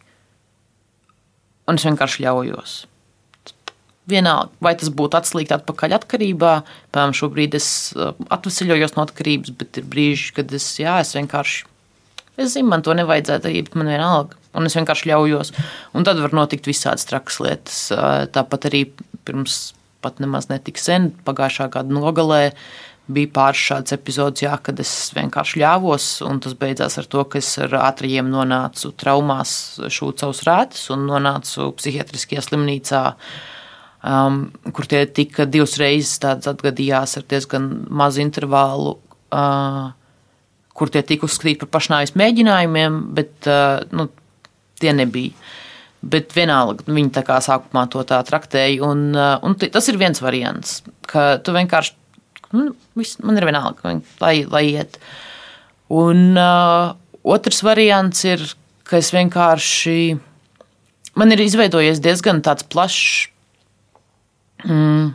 un es vienkārši ļaujos. Vienalga, vai tas būtu atslīgt atpakaļ atkarībā, piemēram, šobrīd es uh, atvesaļojos no atkarības, bet ir brīži, kad es, jā, es vienkārši, es zinu, man to nevajadzētu darīt, bet man vienalga, un es vienkārši ļaujos. Un tad var notikt visādas trakas lietas. Uh, tāpat arī pirms pat nemaz netik sen, pagājušā gada nogalē. Bija pāris šādas epizodes, jā, kad es vienkārši ļāvos, un tas beidzās ar to, ka es ar ātriem nonācu traumās, šūtu savus rētus un nonācu psihiatriskajā slimnīcā, um, kur tie tika divas reizes atgadījās ar diezgan mazu intervālu. Uh, kur tie tika uzskatīti par pašnāvības mēģinājumiem, bet uh, nu, tie nebija. Bet vienalga, viņi tā kā sākumā to tā traktēja. Un, uh, un tas ir viens variants, ka tu vienkārši, nu, viss, man ir vienalga, lai, lai iet. Un uh, otrs variants ir, ka es vienkārši, man ir izveidojies diezgan tāds plašs. Mm,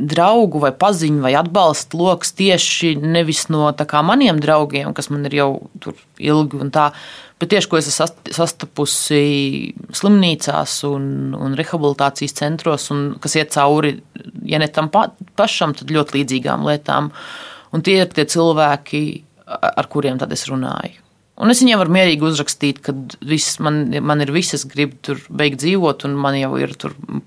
draugu vai paziņu vai atbalsta lokus tieši nevis no maniem draugiem, kas man ir jau tur ilgi un tā, bet tieši ko es esmu sastapusi slimnīcās un, un rehabilitācijas centros, un kas iet cauri, ja ne tam pa, pašam, tad ļoti līdzīgām lietām. Un tie ir tie cilvēki, ar kuriem tad es runāju. Un es viņiem varu mierīgi uzrakstīt, ka viss, man, man ir viss, es gribu tur beigt dzīvot, un man jau ir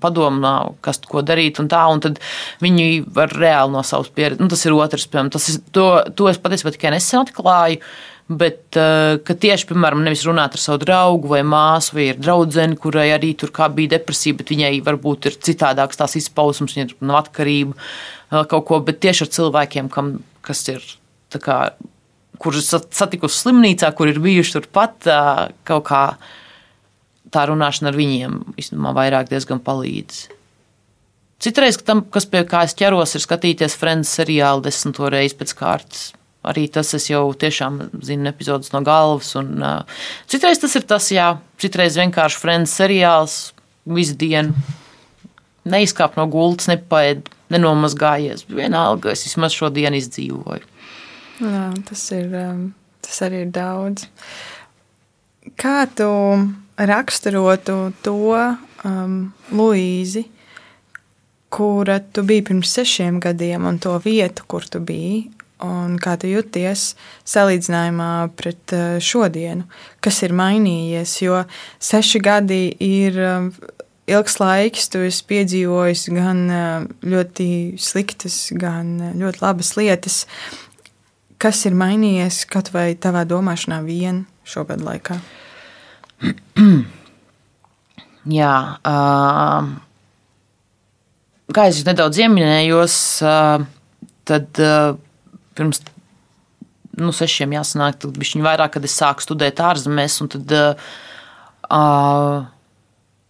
padomā, kas ko darīt. Un tā, un tad viņi var reāli no savas pieredzes. Nu, tas ir otrs, piemēram, tas ir, to, to es patiesībā tikai nesen atklāju. Bet uh, tieši, piemēram, nevis runāt ar savu draugu vai māsu, vai ir draudzeni, kurai arī tur bija depresija, bet viņai varbūt ir citādāks tās izpausmes, viņai nav atkarība, kaut ko, bet tieši ar cilvēkiem, kam, kas ir kā, kurus satikusi slimnīcā, kur ir bijuši turpat, kaut kā tā runāšana ar viņiem īstenībā vairāk diezgan palīdz. Citreiz, tam, kas pie kā es ķeros, ir skatīties Friends seriālu desmito reizi pēc kārtas. Arī tas es jau tiešām zinu epizodus no galvas. Un, uh, citreiz tas ir tas, jā, citreiz vienkārši Friends seriāls visu dienu. Neizkāp no gultas, nepaēd, nenomazgājies. Vienalga, es vismaz šo dienu izdzīvoju. Jā, tas, ir, tas arī ir daudz. Kā tu raksturotu to um, Luīzi, kura tu biji pirms sešiem gadiem, un to vietu, kur tu biji, un kā tu jūties salīdzinājumā pret uh, šodienu, kas ir mainījies. Jo seši gadi ir um, ilgs laiks, tu esi piedzīvojis gan uh, ļoti sliktas, gan uh, ļoti labas lietas. Kas ir mainījies kaut vai tavā domāšanā vien šogad laikā? Jā, uh, kā es nedaudz ieminējos, uh, tad uh, pirms nu, sešiem jāsanāk, tad bija viņa vairāk, kad es sāku studēt ārzemēs. Tad, uh,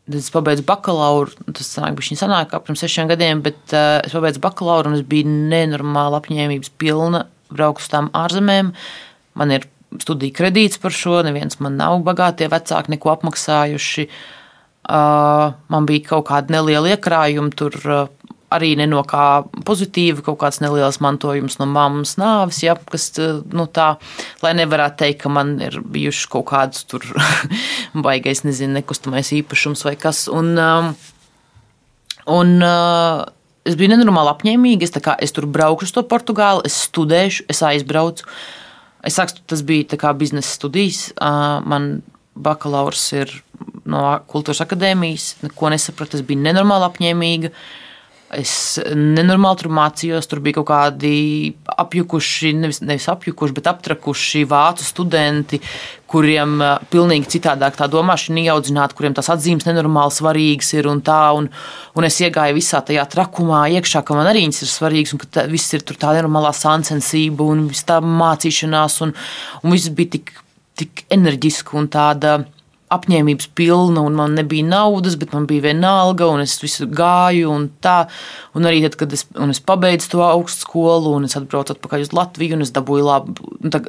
tad es pabeidzu bakalauru. Tas sanāk, bija sanāk, pirms sešiem gadiem, bet uh, es pabeidzu bakalauru un es biju nenormāli apņēmības pilna braukt uz tām ārzemēm. Man ir studiju kredīts par šo, neviens man nav bagātie vecāki neko apmaksājuši. Uh, man bija kaut kāda neliela iekrājuma tur. Uh, arī ne no kā pozitīva, kaut kāds neliels mantojums no mammas nāves, ja, kas, nu, tā, lai nevarētu teikt, ka man ir bijuši kaut kāds tur baigais, nezinu, nekustamais īpašums vai kas. Un, um, un uh, es biju nenormāli apņēmīga. Es, kā, es tur braukšu uz to Portugāli, es studēšu, es aizbraucu. Es saku, tas bija kā biznesa studijas. Man bakalaurs ir no kultūras akadēmijas, neko nesapratu. Es biju nenormāli apņēmīga. Es nenormāli tur mācījos. Tur bija kaut kādi apjukuši, nevis, nevis apjukuši, bet aptrakuši vācu studenti, kuriem pilnīgi citādāk tā domāšana ieaudzināta, kuriem tas atzīmes nenormāli svarīgas ir un tā. Un, un es iegāju visā tajā trakumā iekšā, ka man arī viņas ir svarīgas un ka tā, viss ir tur tā nenormālā sāncensība un viss tā mācīšanās un, un viss bija tik, tik enerģiski un tāda apņēmības pilna, un man nebija naudas, bet man bija viena alga, un es visu gāju. Un tā, un arī tad, kad es, es pabeidzu to augstskolu, un es atbraucu atpakaļ uz Latviju, un es dabūju labu nu, tā,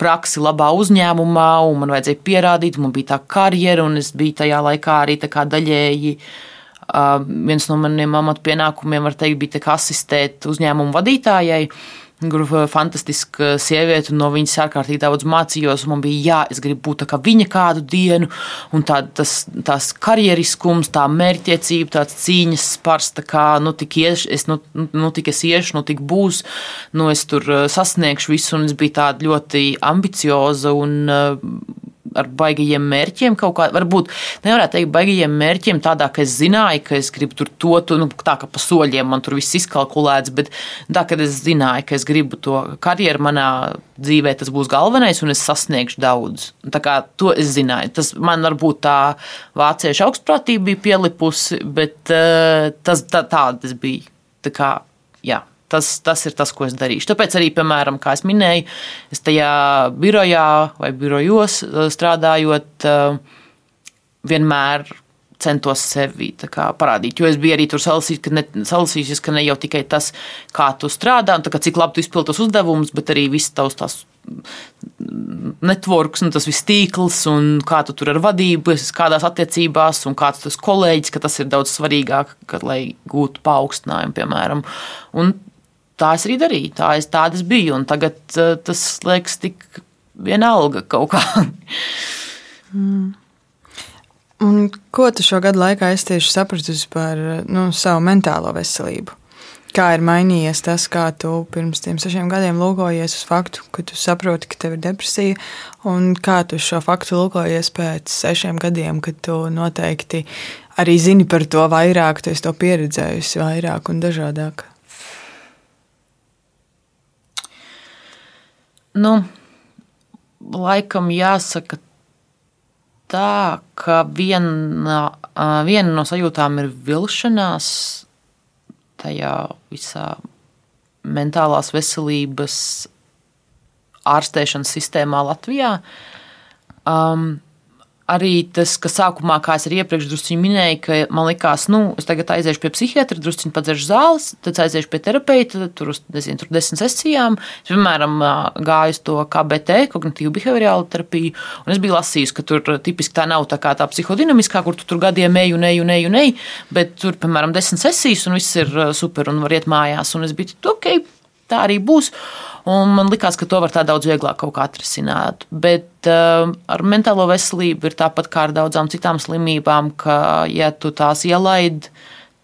praksi labā uzņēmumā, un man vajadzēja pierādīt, man bija tā karjera, un es biju tajā laikā arī daļēji. Uh, viens no maniem amatpienākumiem, var teikt, bija asistēt uzņēmumu vadītājai. Uh, Grupa fantastiska sieviete, un no viņas ārkārtīgi daudz mācījos. Man bija jā, es gribu būt kā viņa kādu dienu, un tā, tas, tās karjeriskums, tā mērķtiecība, tāds cīņas spars, tā kā nu tik, ieš, es, nu, nu, tik es iešu, nu tik būs, nu es tur eh, sasniegšu visu, un es biju tāda ļoti ambicioza un ar baigajiem mērķiem kaut kā, varbūt nevarētu teikt, baigajiem mērķiem, tādā, ka es zināju, ka es gribu tur to, to nu, tā kā pa soļiem man tur viss izkalkulēts, bet tā, ka es zināju, ka es gribu to karjeru manā dzīvē, tas būs galvenais, un es sasniegšu daudz. Tā kā to es zināju. Tas man varbūt tā vāciešu augstprātība bija pielipusi, bet uh, tas tā, tāda tas bija. Tā kā, jā. Tas, tas ir tas, ko es darīšu. Tāpēc arī, piemēram, kā es minēju, es tajā birojā vai birojos eh, strādājot, eh, vienmēr centos sevi parādīt. Jo es biju arī tur salasījusies, ka ne jau tikai tas, kā tu strādā, un kā, cik labi tu izpildi tos uzdevumus, bet arī viss tavs tās networks, un tas viss tīkls, un kā tu tur ar vadību, kādās attiecībās, un kāds tas kolēģis, ka tas ir daudz svarīgāk, ka, lai gūtu paaugstinājumu, piemēram. Un tā es arī darīju, tā es tādas biju, un tagad tas liekas tik vienalga kaut kā. mm. Un ko tu šo gadu laikā esi tieši sapratusi par nu, savu mentālo veselību? Kā ir mainījies tas, kā tu pirms tam sešiem gadiem lūkojies uz faktu, ka tu saproti, ka tev ir depresija, un kā tu šo faktu lūkojies pēc sešiem gadiem, kad tu noteikti arī zini par to vairāk, tu esi to pieredzējusi vairāk un dažādāk? Nu, laikam jāsaka tā, ka viena, viena no sajūtām ir vilšanās tajā visā mentālās veselības ārstēšanas sistēmā Latvijā. Um, arī tas, ka sākumā, kā es arī iepriekš minēju, ka man likās, nu, es tagad aiziešu pie psihiatra, druskuļi padzeršu zāles, tad aiziešu pie terapeita, tur uz nezinu, tur desmit sesijām. Es, piemēram, gāju uz to KBT, kognitīvu behaviorālu terapiju, un es biju lasījusi, ka tur tipiski tā nav tā tā psihodinamiskā, kur tu tur gadiem eju, neju, neju, neju, bet tur, piemēram, desmit sesijas, un viss ir super, un var iet mājās. Un es biju, ok, tā arī būs. Un man liekas, ka to var tā daudz vieglāk kaut kā atrisināt. Bet uh, ar mentālo veselību ir tāpat kā ar daudzām citām slimībām, ka, ja tu tās ielaidi,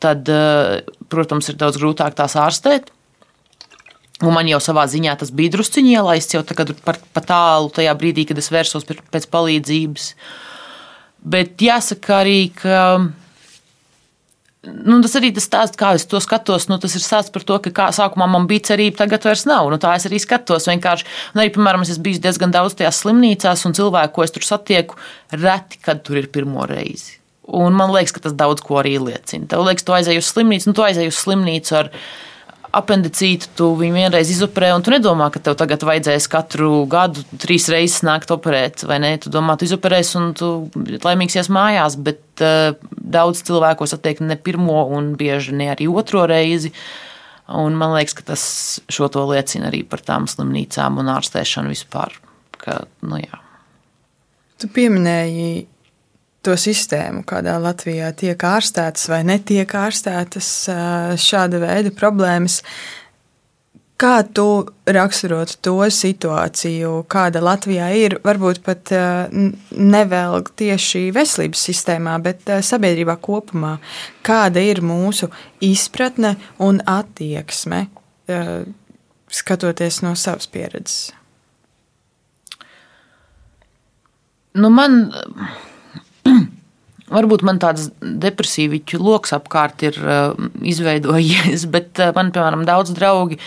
tad, uh, protams, ir daudz grūtāk tās ārstēt. Un man jau savā ziņā tas bija drusciņš ielaists jau tagad par, par tālu tajā brīdī, kad es vērsos pēc palīdzības. Bet jāsaka arī, ka nu, tas arī tas stāsts, kā es to skatos. Nu, tas ir stāsts par to, ka kā, sākumā man bija cerība, tagad vairs nav. Nu, tā es arī skatos. Vienkārši, un arī, piemēram, es bijis diezgan daudz tajās slimnīcās, un cilvēku, ko es tur satieku, reti, kad tur ir pirmo reizi. Un man liekas, ka tas daudz ko arī liecina. Tev liekas, tu aizēji uz slimnīcu, nu, tu aizēji uz slimnīcu ar viņu apendicītu, tu viņu vienreiz izoperē, un tu nedomā, ka tev tagad vajadzēs katru gadu trīs reizes nākt operēt, vai ne? Tu domā, tu izoperēs un tu laimīsies mājās, bet uh, daudz cilvēku satiek ne pirmo un bieži ne arī otro reizi. Un man liekas, ka tas šo to liecina arī par tām slimnīcām un ārstēšanu vispār. Ka, nu, jā. tu pieminēji to sistēmu, kādā Latvijā tiek ārstētas vai netiek ārstētas šāda veida problēmas. Kā tu raksturotu to situāciju, kāda Latvijā ir, varbūt pat nevelk tieši veselības sistēmā, bet sabiedrībā kopumā? Kāda ir mūsu izpratne un attieksme, skatoties no savas pieredzes? Nu man Varbūt man tāds depresīviķu lokus apkārt ir uh, izveidojies, bet uh, man, piemēram, daudz draugi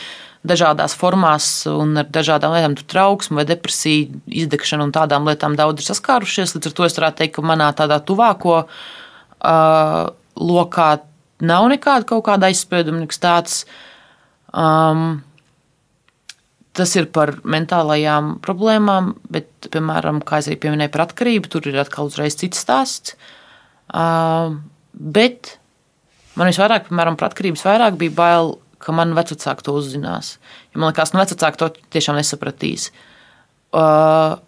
dažādās formās un ar dažādām lietām, trauksmu vai depresiju, izdegšanu un tādām lietām daudz ir saskārušies. Līdz ar to es varētu teikt, ka manā tādā tuvāko uh, lokā nav nekāda kaut kāda aizsprieduma, nekas tāds. Um, Tas ir par mentālajām problēmām, bet, piemēram, kā jau pieminēju par atkarību, tur ir atkal uzreiz cits stāsts. Uh, bet man visvairāk, piemēram, par atkarības vairāk bija bail, ka man vecāki to uzzinās. Jo man liekas, ka nu, vecāki to tiešām nesapratīs. Uh,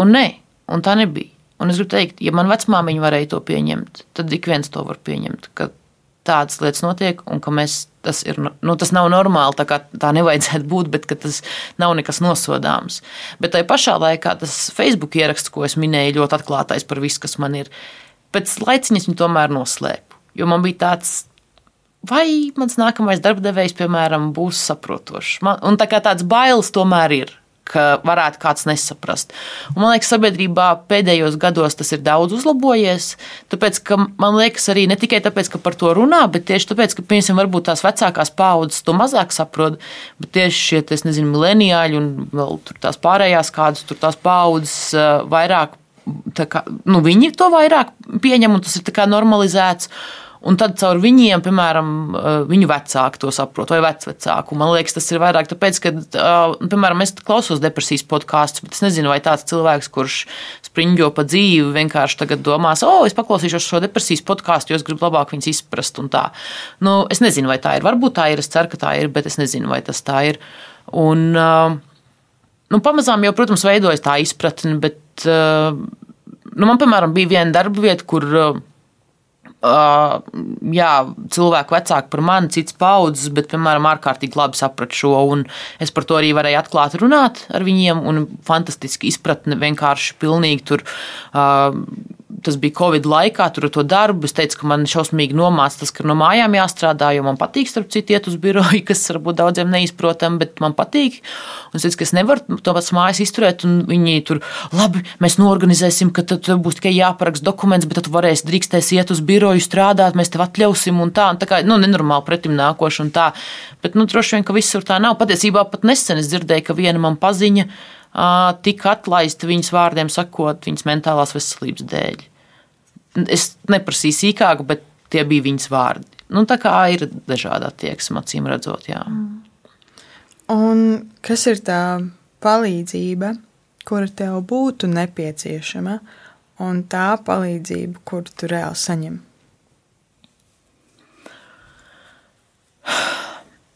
un nē, un tā nebija. Un es gribu teikt, ja man vecmāmiņa varēja to pieņemt, tad ik viens to var pieņemt. Ka tādas lietas notiek, un ka mēs, tas, ir, nu, tas nav normāli, tā tā nevajadzētu būt, bet tas nav nekas nosodāms. Bet tajā pašā laikā tas Facebook ieraksts, ko es minēju, ļoti atklātais par visu, kas man ir. Pēc laiciņa viņu tomēr noslēpu, jo man bija tāds. Vai mans nākamais darbdevējs, piemēram, būs saprotošs? Man, un tā kā tāds bailes tomēr ir ka varētu kāds nesaprast. Un, man liekas, sabiedrībā pēdējos gados tas ir daudz uzlabojies. Tāpēc, ka, man liekas, arī ne tikai tāpēc, ka par to runā, bet tieši tāpēc, ka, piemēram, varbūt tās vecākās paudzes to mazāk saprot, bet tieši šie, es nezinu, mileniāļi un vēl tās pārējās kādas tur tās paudzes vairāk. Kā, nu, viņi to vairāk pieņem, un tas ir normalizēts. Un tad caur viņiem, piemēram, eh, viņu vecāki to saprot, vai vecvecāki. Man liekas, tas ir vairāk tāpēc, ka, eh, piemēram, es klausos depresijas podkāstus, bet es nezinu, vai tāds cilvēks, kurš spriņģo pa dzīvi, vienkārši tagad domās, o, oh, es paklausīšos šo depresijas podkāstu, jo es gribu labāk viņus izprast. Nu, es nezinu, vai tā ir. Varbūt tā ir, es ceru, ka tā ir, bet es nezinu, vai tas tā ir. Un, nu, pamazām jau, protams, veidojas tā izpratne, bet nu, man, piemēram, bija viena darba vieta, kur jā, cilvēki vecāki par mani, cits paudzes, bet, piemēram, ārkārtīgi labi sapratu šo. Es par to arī varēju atklāti runāt ar viņiem, un fantastiski izpratne vienkārši pilnīgi tur. Uh, tas bija Covid laikā, tur ar to darbu. Es teicu, ka man šausmīgi nomāca tas, ka no mājām jāstrādā, jo man patīk, starp citu, iet uz biroju, kas varbūt daudziem neizprotam, bet man patīk. Un es teicu, ka es nevaru to pats mājas izturēt, un viņi tur, labi, mēs norganizēsim, ka tad būs tikai jāparaksta dokuments, bet tad tu varēsi drīkstēs iet uz biroju strādāt, mēs tev atļausim un tā. Un tā kā, nu, nenormāli pretim nākoši un tā. Bet, nu, droši vien, ka visur tā nav. Patiesībā pat nesen es dzirdēju, ka viena man paziņa tika atlaista viņas vārdiem sakot, viņas mentālās veselības dēļ. Es neprasīju sīkāk, bet tie bija viņas vārdi. Nu, tā kā ir dažādi attieksme, acīm redzot. Jā. Un kas ir tā palīdzība, kura tev būtu nepieciešama, un tā palīdzība, kuru tu reāli saņem?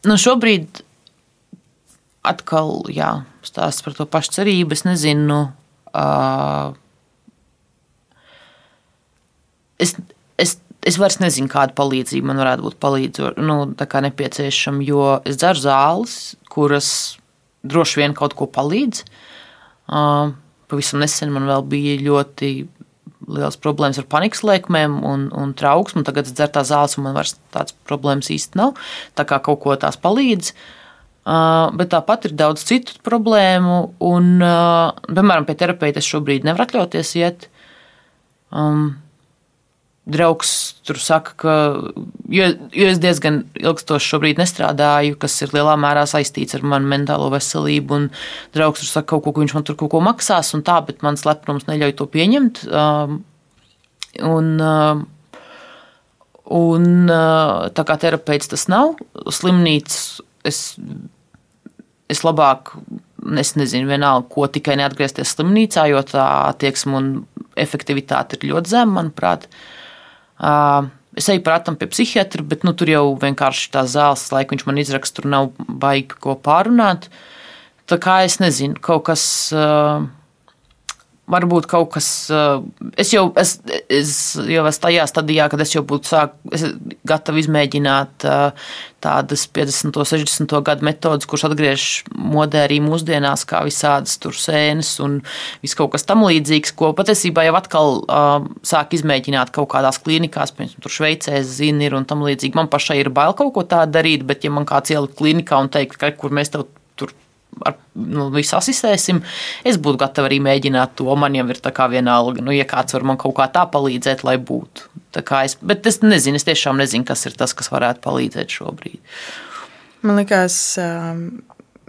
Nu, šobrīd atkal jā, stāsts par to pašu cerību. Es nezinu, uh, es, es es vairs nezinu, kāda palīdzība man varētu būt palīdzo, nu, nepieciešama, jo es dzeru zāles, kuras droši vien kaut ko palīdz. Uh, pavisam nesen man vēl bija ļoti liels problēmas ar panikas lēkmēm un, un trauksmu. Tagad es dzeru tās zāles, un man vairs tādas problēmas īsti nav. Tā kā kaut ko tās palīdz. Uh, bet tāpat ir daudz citu problēmu, un, uh, piemēram, pie terapeita es šobrīd nevaru atļauties iet. Um, draugs tur saka, ka, jo, jo es diezgan ilgstoši šobrīd nestrādāju, kas ir lielā mērā saistīts ar manu mentālo veselību, un draugs tur saka kaut ko, ka viņš man tur kaut ko maksās, un tā, bet mans lepnums neļauj to pieņemt. Um, un, um, un uh, tā kā terapeits tas nav, slimnīcas es, es labāk. Es nezinu, vienalga, ko tikai neatgriezties slimnīcā, jo tā attieksme un efektivitāte ir ļoti zema, manuprāt. Es eju prātam pie psihiatra, bet nu, tur jau vienkārši tā zāles laika viņš man izraksta, tur nav baigi ko pārunāt. Tā kā es nezinu, kaut kas. Uh, varbūt kaut kas. Es jau, es, es jau esmu tajā stadijā, kad es jau būtu sāk, es gatavi izmēģināt tādas 50, 60 gadu metodas, kuras atgriež modē arī mūsdienās, kā visādas tur sēnes un viss kaut kas tam līdzīgs, ko patiesībā jau atkal uh, sāk izmēģināt kaut kādās klīnikās, piemēram, tur Šveicē, zini, ir un tam līdzīgi. Man pašai ir bail kaut ko tādu darīt, bet ja man kāds ielikt klīnikā un teikt, ka kur mēs tev ar nu, visu asistēsim. Es būtu gatava arī mēģināt to. Man jau ir tā kā vienalga, nu, ja kāds var man kaut kā tā palīdzēt, lai būtu. Es, bet es nezinu, es tiešām nezinu, kas ir tas, kas varētu palīdzēt šobrīd. Man liekas, um,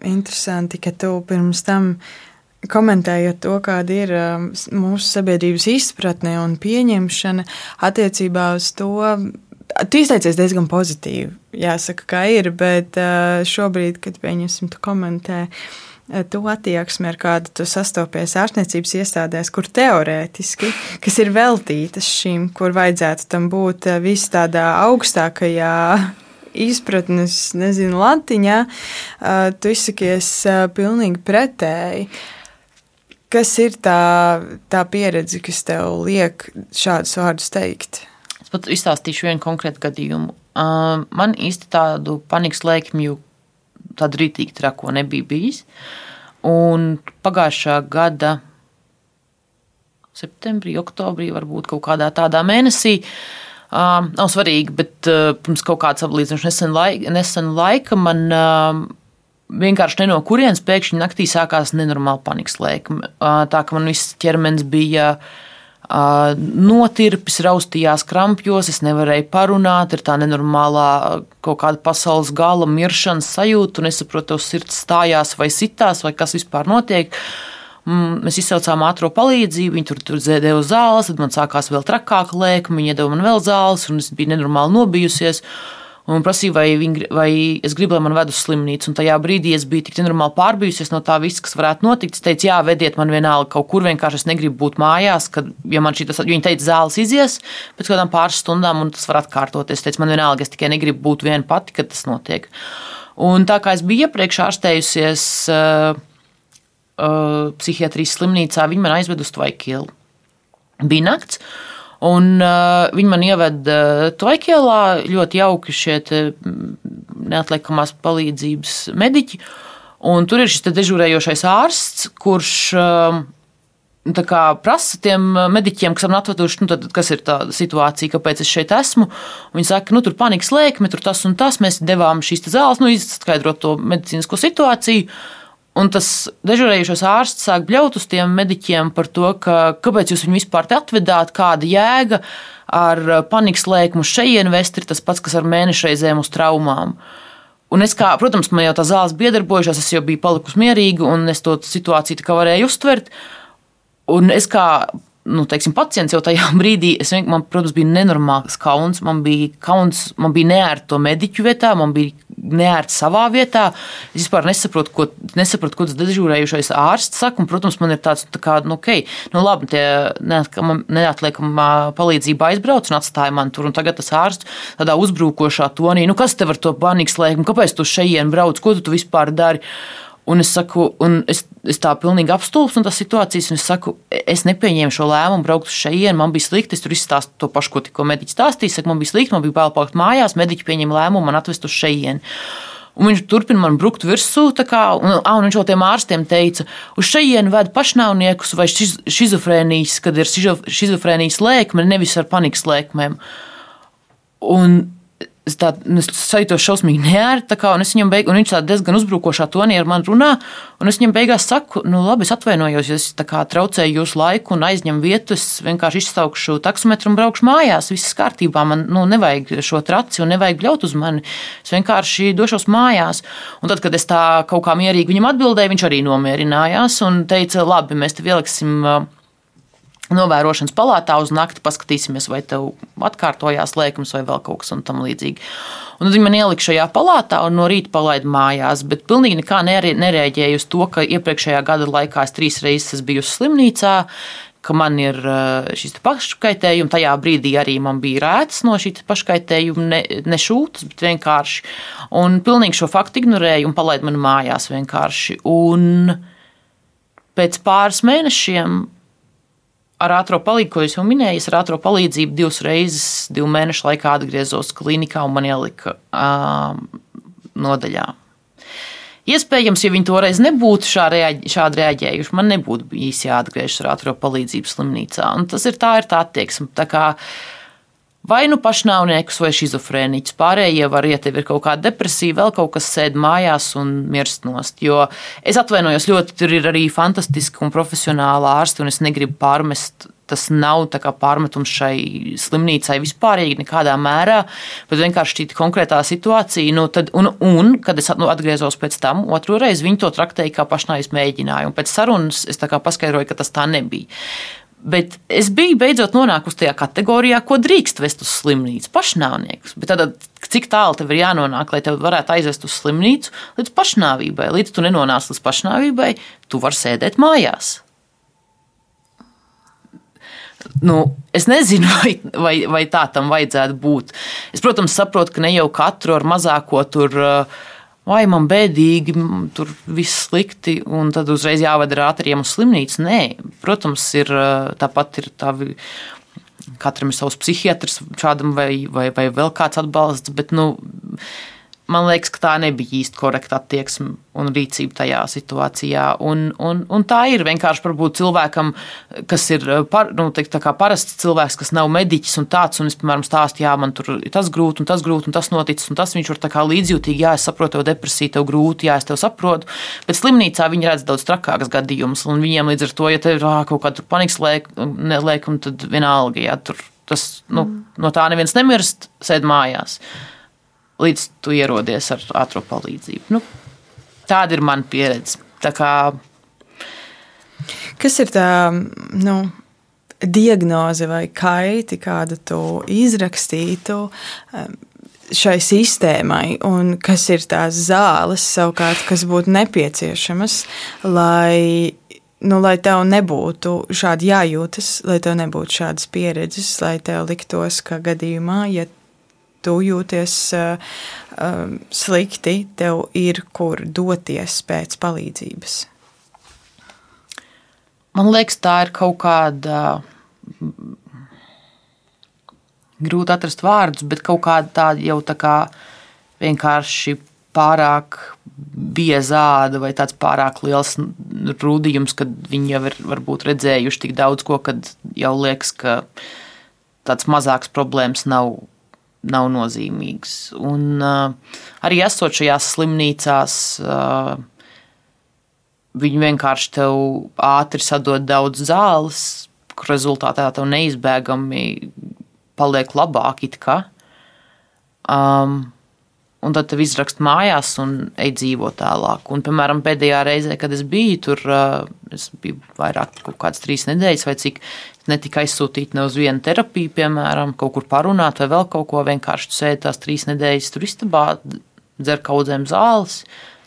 interesanti, ka tu pirms tam komentējot to, kāda ir um, mūsu sabiedrības izpratne un pieņemšana attiecībā uz to, Tu izteicies diezgan pozitīvi, jāsaka, kā ir, bet šobrīd, kad pieņemsim, tu komentē to attieksmi, ar kādu tu sastopies ārstniecības iestādēs, kur teorētiski, kas ir veltītas šīm, kur vajadzētu tam būt vis tādā augstākajā izpratnes, nezinu, latiņā, tu izsakies pilnīgi pretēji. Kas ir tā, tā pieredze, kas tev liek šādus vārdus teikt? Pat izstāstīšu vienu konkrētu gadījumu. Man īsti tādu panikas lēkmju, tādu rītīgi trako nebija bijis. Un pagājušā gada septembrī, oktobrī, varbūt kaut kādā tādā mēnesī. Uh, nav svarīgi, bet uh, pirms kaut kādas aplīdzinošas nesen, laika, nesen laika man uh, vienkārši no kurienes pēkšņi naktī sākās nenormāla panikas lēkme. Uh, tā ka man viss ķermenis bija uh, notirpis, raustījās krampjos, es nevarēju parunāt, ir tā nenormālā kaut kāda pasaules gala miršanas sajūta, un es saprotu, tas sirds stājās vai sitās, vai kas vispār notiek. Mm, mēs izsaucām ātrā palīdzību, viņi tur, tur deva zāles, tad man sākās vēl trakāka lēkme, viņi deva man vēl zāles, un es biju nenormāli nobijusies. Uh, un prasīja, vai, viņi, vai es gribu, lai man ved uz slimnīcu. Un tajā brīdī es biju tik normāli pārbijusies no tā visa, kas varētu notikt. Es teicu, jā, vediet man vienalga kaut kur, vienkārši es negribu būt mājās, kad, ja man šī tas, viņi teica, zāles izies pēc kādām pāris stundām, un tas var atkārtoties. Es teicu, man vienalga, es tikai negribu būt viena pati, kad tas notiek. Un tā kā es biju iepriekš ārstējusies uh, uh, psihiatrijas slimnīcā, viņi man aizved uz Tvaikielu. Bija nakts. Uh, Un, uh, viņi man ieveda uh, Tvaikielā ļoti jauki šie neatliekamās palīdzības mediķi. Un tur ir šis dežūrējošais ārsts, kurš uh, kā, prasa tiem mediķiem, kas man atveduši, nu, tad, kas ir tā situācija, kāpēc es šeit esmu. Viņi saka, nu, tur panikas lēkme, tur tas un tas. Mēs devām šīs zāles, nu, izskaidrot to medicīnisko situāciju. Un tas dežurējušais ārsts sāk bļaut uz tiem mediķiem par to, ka, kāpēc jūs viņu vispār te atvedāt, kāda jēga ar panikas lēkmu šeit vest ir tas pats, kas ar mēnešreizēm uz traumām. Un es, kā, protams, man jau tā zāles bija iedarbojušās, es jau biju palikusi mierīga, un es to situāciju varēju uztvert. Un es kā nu, teiksim, pacients jau tajā brīdī, es, man, protams, bija nenormāls kauns. Man bija kauns, man bija neērti to mediķu vietā, man bija neērti savā vietā. Es vispār nesaprotu, ko, nesaprotu, ko tas dežūrējušais ārsts saka. Un, protams, man ir tāds, tā kā, nu, ok, nu, labi, tie neatliekamā palīdzība aizbrauc un atstāja man tur. Un tagad tas ārsts tādā uzbrukošā tonī, nu, kas tev ar to panikas lēkumu, kāpēc tu šeit brauc, ko tu, tu vispār dari? Un es saku, un es, es tā pilnīgi apstulbs no tās situācijas, un es saku, es nepieņēmu šo lēmumu braukt uz šejienu, man bija slikti, es tur izstāstu to pašu, ko tikko mediķis stāstīja, saku, man bija slikti, man bija bail palikt mājās, mediķi pieņēma lēmumu man atvest uz šejienu. Un viņš turpina man brukt virsū, kā, un, un viņš vēl tiem ārstiem teica, uz šejienu ved pašnāvniekus vai šiz, šizofrēnijas, kad ir šizofrēnijas lēkme, nevis ar panikas lēkmēm. Un es, tā, es sajūtos šausmīgi neērti, un, viņam beig, un viņš tā diezgan uzbrukošā tonī ar mani runā. Es viņam beigās saku, nu, labi, es atvainojos, ja es traucēju jūsu laiku un aizņemu vietu. Es vienkārši izsaukšu taksometru un braukšu mājās. Viss kārtībā, man nu, nevajag šo traci un nevajag bļaut uz mani. Es vienkārši došos mājās. Un tad, kad es tā kaut kā mierīgi viņam atbildēju, viņš arī nomierinājās un teica, labi, mēs tev ieliksim novērošanas palātā uz nakti, paskatīsimies, vai tev atkārtojās lēkums vai vēl kaut kas tamlīdzīgs. Un tad viņi man ielika šajā palātā un no rīta palaida mājās, bet pilnīgi nekā nereaģēja uz to, ka iepriekšējā gada laikā es trīs reizes biju slimnīcā, man ir eh, šis paškaitējums. Tajā brīdī arī man bija rēts no šī paškaitējuma, ne, ne šūtas, bet vienkārši. Un pilnīgi šo faktu ignorēju un palaidu man mājās vienkārši. Un pēc pāris mēnešiem ar ātrā palīdzību, ko jau minēju, es ar ātrā palīdzību divas reizes, divu mēnešu laikā atgriezos klinikā un man ielika uh, nodaļā. Iespējams, ja viņi toreiz nebūtu šādi reaģējuši, man nebūtu bijis jāatgriežas ar ātrā palīdzību slimnīcā. Un tas ir tā, ir tā attieksme. Tā kā, uh, Vai nu pašnāvnieks vai schizofrēniķis. Pārējie var iet, ja ir kaut kāda depresija, vēl kaut kas sēž mājās un mirst nost. Jo es atvainojos ļoti, tur ir arī fantastiski un profesionāli ārsti, un es negribu pārmest. Tas nav pārmetums šai slimnīcai vispārīgi nekādā mērā, bet vienkārši šī konkrētā situācija. Nu, tad, un, un, kad es nu, atgriezos pēc tam, otru reizi viņi to traktēja kā pašnāvības mēģinājumu. Pēc sarunas es paskaidroju, ka tas tā nebija. Bet es biju beidzot nonākusi tajā kategorijā, ko drīkst vest uz slimnīcu. Pašnāvnieks. Bet tad, cik tālu tev ir jānonāk, lai tevi varētu aizvest uz slimnīcu, līdz pašnāvībai. Līdz tu nenonāc līdz pašnāvībai, tu vari sēdēt mājās. Nu, es nezinu, vai, vai, vai tā tam vajadzētu būt. Es, protams, saprotu, ka ne jau katru ar mazāko tur uh, vai man bēdīgi, tur viss slikti, un tad uzreiz jāvada ar ātriem uz slimnīcu. Nē, protams, ir tāpat ir tavi. Katram ir savs psihiatrs, šādam vai, vai, vai vēl kāds atbalsts, bet nu, man liekas, ka tā nebija īsti korekta attieksme un rīcība tajā situācijā. Un, un, un tā ir vienkārši varbūt cilvēkam, kas ir par, nu, teikt, parasts cilvēks, kas nav mediķis un tāds, un es, piemēram, stāstu, jā, man tur ir tas grūti, un tas grūti, un tas noticis, un tas viņš var līdzjūtīgi, jā, es saprotu, tev depresija, tev grūti, jā, es tev saprotu. Bet slimnīcā viņi redz daudz trakākas gadījumus, un viņiem līdz ar to, ja tev ir kaut kāda panikas lēkuma, tad vienalga, jā, tur tas, nu, mm. no tā neviens nemirst, sēd mājās līdz tu ierodies ar ātrā palīdzību. Nu, tāda ir mana pieredze. Kā... Kas ir tā nu, diagnoze vai kaiti, kādu tu izrakstītu? Um, šai sistēmai, un kas ir tās zāles, savukārt, kas būtu nepieciešamas, lai nu, lai tev nebūtu šādi jājūtas, lai tev nebūtu šādas pieredzes, lai tev liktos, ka gadījumā, ja tu jūties uh, uh, slikti, tev ir kur doties pēc palīdzības. Man liekas, tā ir kaut kāda grūti atrast vārdus, bet kaut kāda tāda jau tā kā vienkārši pārāk biezāda vai tāds pārāk liels rūdījums, kad viņi jau ir varbūt redzējuši tik daudz ko, kad jau liekas, ka tāds mazāks problēmas nav nav nozīmīgs. Un uh, arī esot šajās slimnīcās, uh, viņi vienkārši tev ātri sadod daudz zāles, kur rezultātā tev neizbēgami paliek labāk. Um, un tad tev izrakst mājās un ej dzīvo tālāk. Un, piemēram, pēdējā reizē, kad es biju tur, es biju vairāk kaut kādas trīs nedēļas vai cik, netika aizsūtīta ne uz vienu terapiju, piemēram, kaut kur parunāt vai vēl kaut ko. Vienkārši tu sēdi tās trīs nedēļas tur istabā, dzer kaudzēm zāles,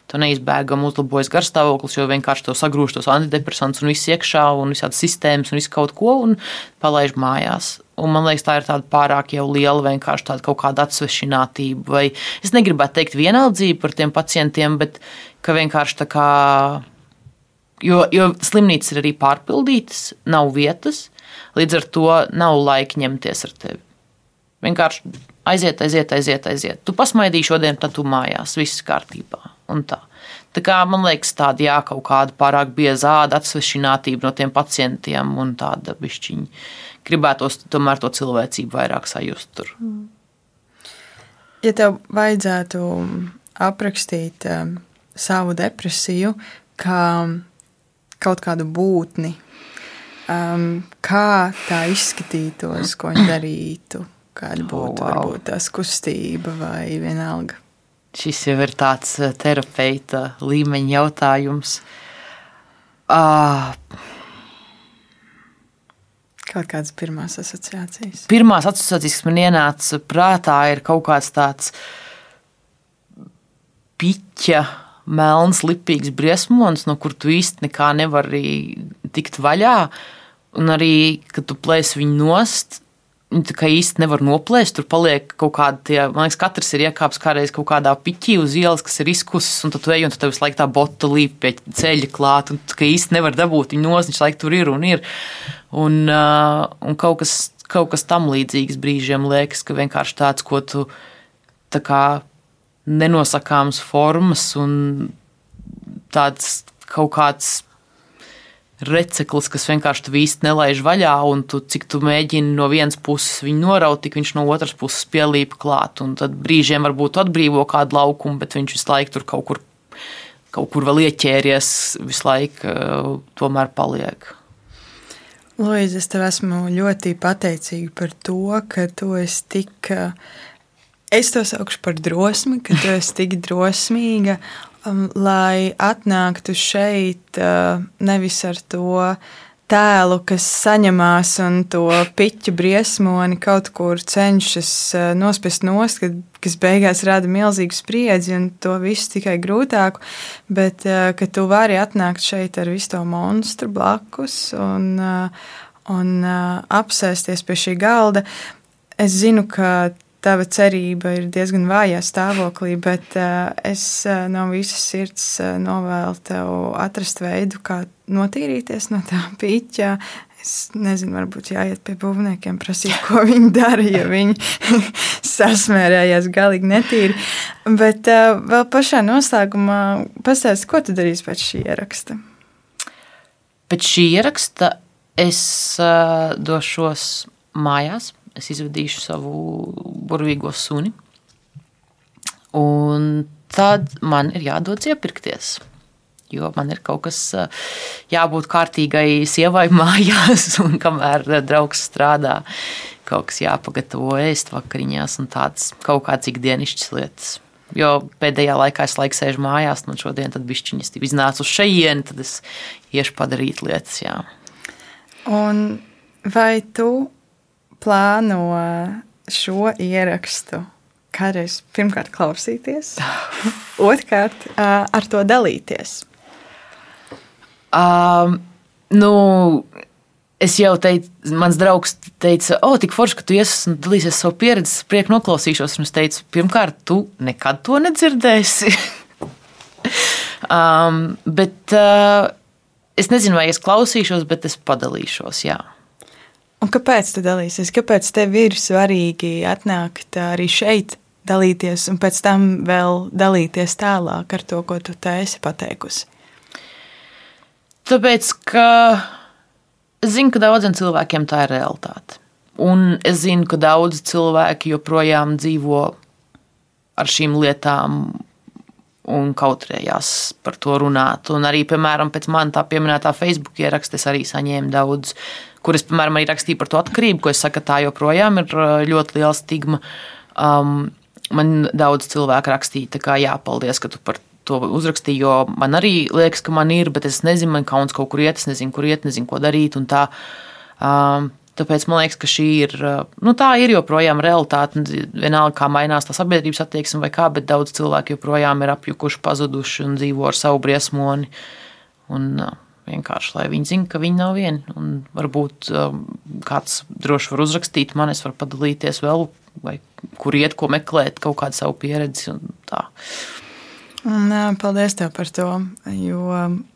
tev neizbēgami uzlabojas garstāvoklis, jo vienkārši tev sagrūž tos antidepresantus un viss iekšā, un visādas sistēmas un visu kaut ko, un palaiž mājās. Un man liekas, tā ir tāda pārāk jau liela vienkārši tāda kaut kāda atsvešinātība. Vai es negribētu teikt vienaldzība par tiem pacientiem, bet ka vienkārši tā kā. Jo, jo slimnīcas ir arī pārpildītas, nav vietas, līdz ar to nav laika ņemties ar tevi. Vienkārši aiziet, aiziet, aiziet, aiziet. Tu pasmaidīji šodien, tad tu mājās, viss kārtībā. Tā. Tā kā, man liekas, tāda jā, kaut kāda pārāk bieza āda, atsvešinātība no tiem pacientiem un tāda bišķiņa gribētos tomēr to cilvēcību vairāk sajust tur. Ja tev vajadzētu aprakstīt um, savu depresiju kā kaut kādu būtni, um, kā tā izskatītos, ko viņi darītu, kāda būtu oh, wow. varbūt tās kustība vai vienalga. Šis jau ir tāds uh, terapeita līmeņa jautājums. Uh, Kaut kādas pirmās asociācijas. Pirmās asociācijas, kas man ienāca prātā, ir kaut kāds tāds piķa, melns, lipīgs briesmonis, no kur tu īsti nekā nevari tikt vaļā. Un arī, kad tu plēsi viņu nost, Viņi tā kā īsti nevar noplēst. Tur paliek kaut kāda, tie, man liekas, katrs ir iekāpis kādreiz kaut kādā piķī uz ielas, kas ir izkusis, un tad tu ej, un tu tev visu laiku tā bota līp pie ceļa klāt, un tu īsti nevar dabūt viņu nos, viņš laiku tur ir un ir. Un, un kaut, kas, kaut kas tam līdzīgs brīžiem liekas, ka vienkārši tāds, ko tu tā kā nenosakāms formas un tāds kaut kāds receklis, kas vienkārši tu īsti nelaiž vaļā, un tu, cik tu mēģini no vienas puses viņu noraut, tik viņš no otras puses pielīp klāt. Un tad brīžiem varbūt atbrīvo kādu laukumu, bet viņš visu laiku tur kaut kur, kaut kur vēl ieķēries, visu laiku uh, tomēr paliek. Lūdzu, es tev esmu ļoti pateicīga par to, ka tu esi tik. Uh, es to saukšu par drosmi, ka tu esi tik drosmīga lai atnāktu šeit uh, nevis ar to tēlu, kas saņemās un to piķu briesmoni kaut kur cenšas uh, nospest nost, kad, kas beigās rada milzīgu spriedzi un to visu tikai grūtāku, bet uh, ka tu vari atnākt šeit ar visu to monstru blakus un, un apsēsties pie šī galda. Es zinu, ka tava cerība ir diezgan vājā stāvoklī, bet es no visas sirds novēlu tev atrast veidu, kā notīrīties no tā pīķa. Es nezinu, varbūt jāiet pie būvniekiem, prasīt, ko viņi dara, ja viņi sasmērējās galīgi netīri. Bet vēl pašā noslēgumā pastāsti, ko tu darīsi pēc šī ieraksta? Pēc šī ieraksta es došos mājās es izvedīšu savu burvīgo suni. Un tad man ir jādodas iepirkties. Jo man ir kaut kas jābūt kārtīgai sievai mājās, un kamēr draugs strādā, kaut kas jāpagatavo ēst vakariņās un tādas kaut kādas ikdienišķas lietas. Jo pēdējā laikā es laiku sēžu mājās, un šodien tad bišķiņas iznāca uz šejieni, tad es iešu padarīt lietas. Jā. Un vai tu plāno šo ierakstu kādreiz pirmkārt klausīties, otrkārt ar to dalīties? Um, nu, es jau teicu, mans draugs teica, o, tik forši, ka tu iesi un dalīsies savu pieredzi, priek noklausīšos. Un es teicu, pirmkārt, tu nekad to nedzirdēsi. um, bet uh, es nezinu, vai es klausīšos, bet es padalīšos, jā. Un kāpēc tu dalīsies? Kāpēc tev ir svarīgi atnākt arī šeit, dalīties, un pēc tam vēl dalīties tālāk ar to, ko tu te esi pateikusi? Tāpēc, ka es zinu, ka daudziem cilvēkiem tā ir realitāte. Un es zinu, ka daudzi cilvēki joprojām dzīvo ar šīm lietām un kautrējās par to runāt. Un arī, piemēram, pēc manis tā pieminētā Facebook ieraksta, es arī saņēmu daudz kur es, piemēram, arī rakstīju par to atkarību, ko es saku, tā joprojām ir uh, ļoti liela stigma. Um, man daudz cilvēku rakstīja, ka jā, paldies, ka tu par to uzrakstīji, jo man arī liekas, ka man ir, bet es nezinu, man kauns kaut kur iet, es nezinu, kur iet, nezinu, ko darīt. Tā, um, Tāpēc man liekas, ka šī ir, nu, tā ir joprojām realitāte. Vienalga, kā mainās tā sabiedrības attieksme vai kā, bet daudz cilvēku joprojām ir apjukuši, pazuduši un dzīvo ar savu briesmoni. Un, vienkārši, lai viņi zinātu, ka viņi nav vieni. Un varbūt um, kāds droši var uzrakstīt man, es varu padalīties vēl, vai kur iet, ko meklēt, kaut kādu savu pieredzi. Un, paldies tev par to, jo,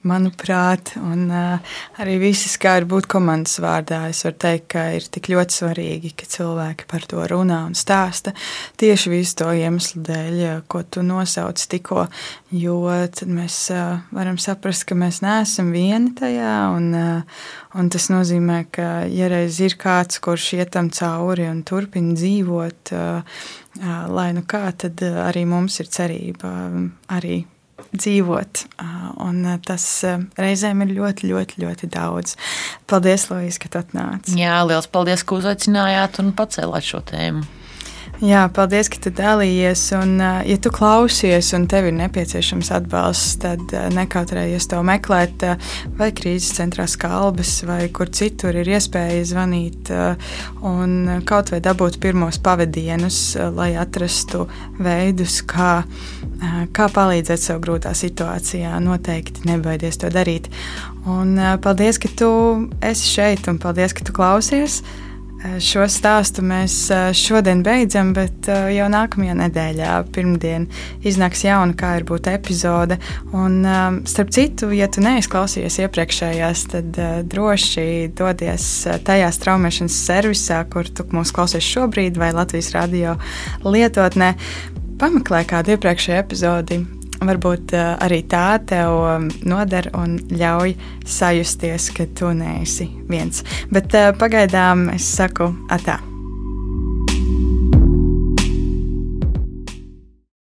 manuprāt, un arī visi skāri būt komandas vārdā, es varu teikt, ka ir tik ļoti svarīgi, ka cilvēki par to runā un stāsta tieši visu to iemeslu dēļ, ko tu nosauc tikko, jo tad mēs varam saprast, ka mēs neesam vieni tajā, un, un tas nozīmē, ka, ja reiz ir kāds, kurš ietam cauri un turpina dzīvot, lai nu kā, tad arī mums ir cerība arī dzīvot. Un tas reizēm ir ļoti, ļoti, ļoti daudz. Paldies, Lūija, ka tu atnāci. Jā, liels paldies, ka uzaicinājāt un pacēlāt šo tēmu. Jā, paldies, ka tu dalījies. Un, ja tu klausies un tev ir nepieciešams atbalsts, tad nekautrējies to meklēt. Vai krīzes centrā skalbas, vai kur citur ir iespēja zvanīt un kaut vai dabūt pirmos pavadienus, lai atrastu veidus, kā, kā palīdzēt sev grūtā situācijā. Noteikti nebaidies to darīt. Un paldies, ka tu esi šeit un paldies, ka tu klausies. Eh, šo stāstu mēs eh, šodien beidzam, bet eh, jau nākamajā nedēļā, pirmdien, iznāks jauna kā ir būt epizode. Un, starp citu, ja tu neizklausījies iepriekšējās, tad droši dodies tajā straumēšanas servisā, kur tu mūs klausies šobrīd, vai Latvijas radio lietotnē. Pameklē kādu iepriekšēju epizodi, varbūt eh, arī tā tev um, noder un ļauj sajusties, ka tu neesi viens. Bet eh, pagaidām es saku atā.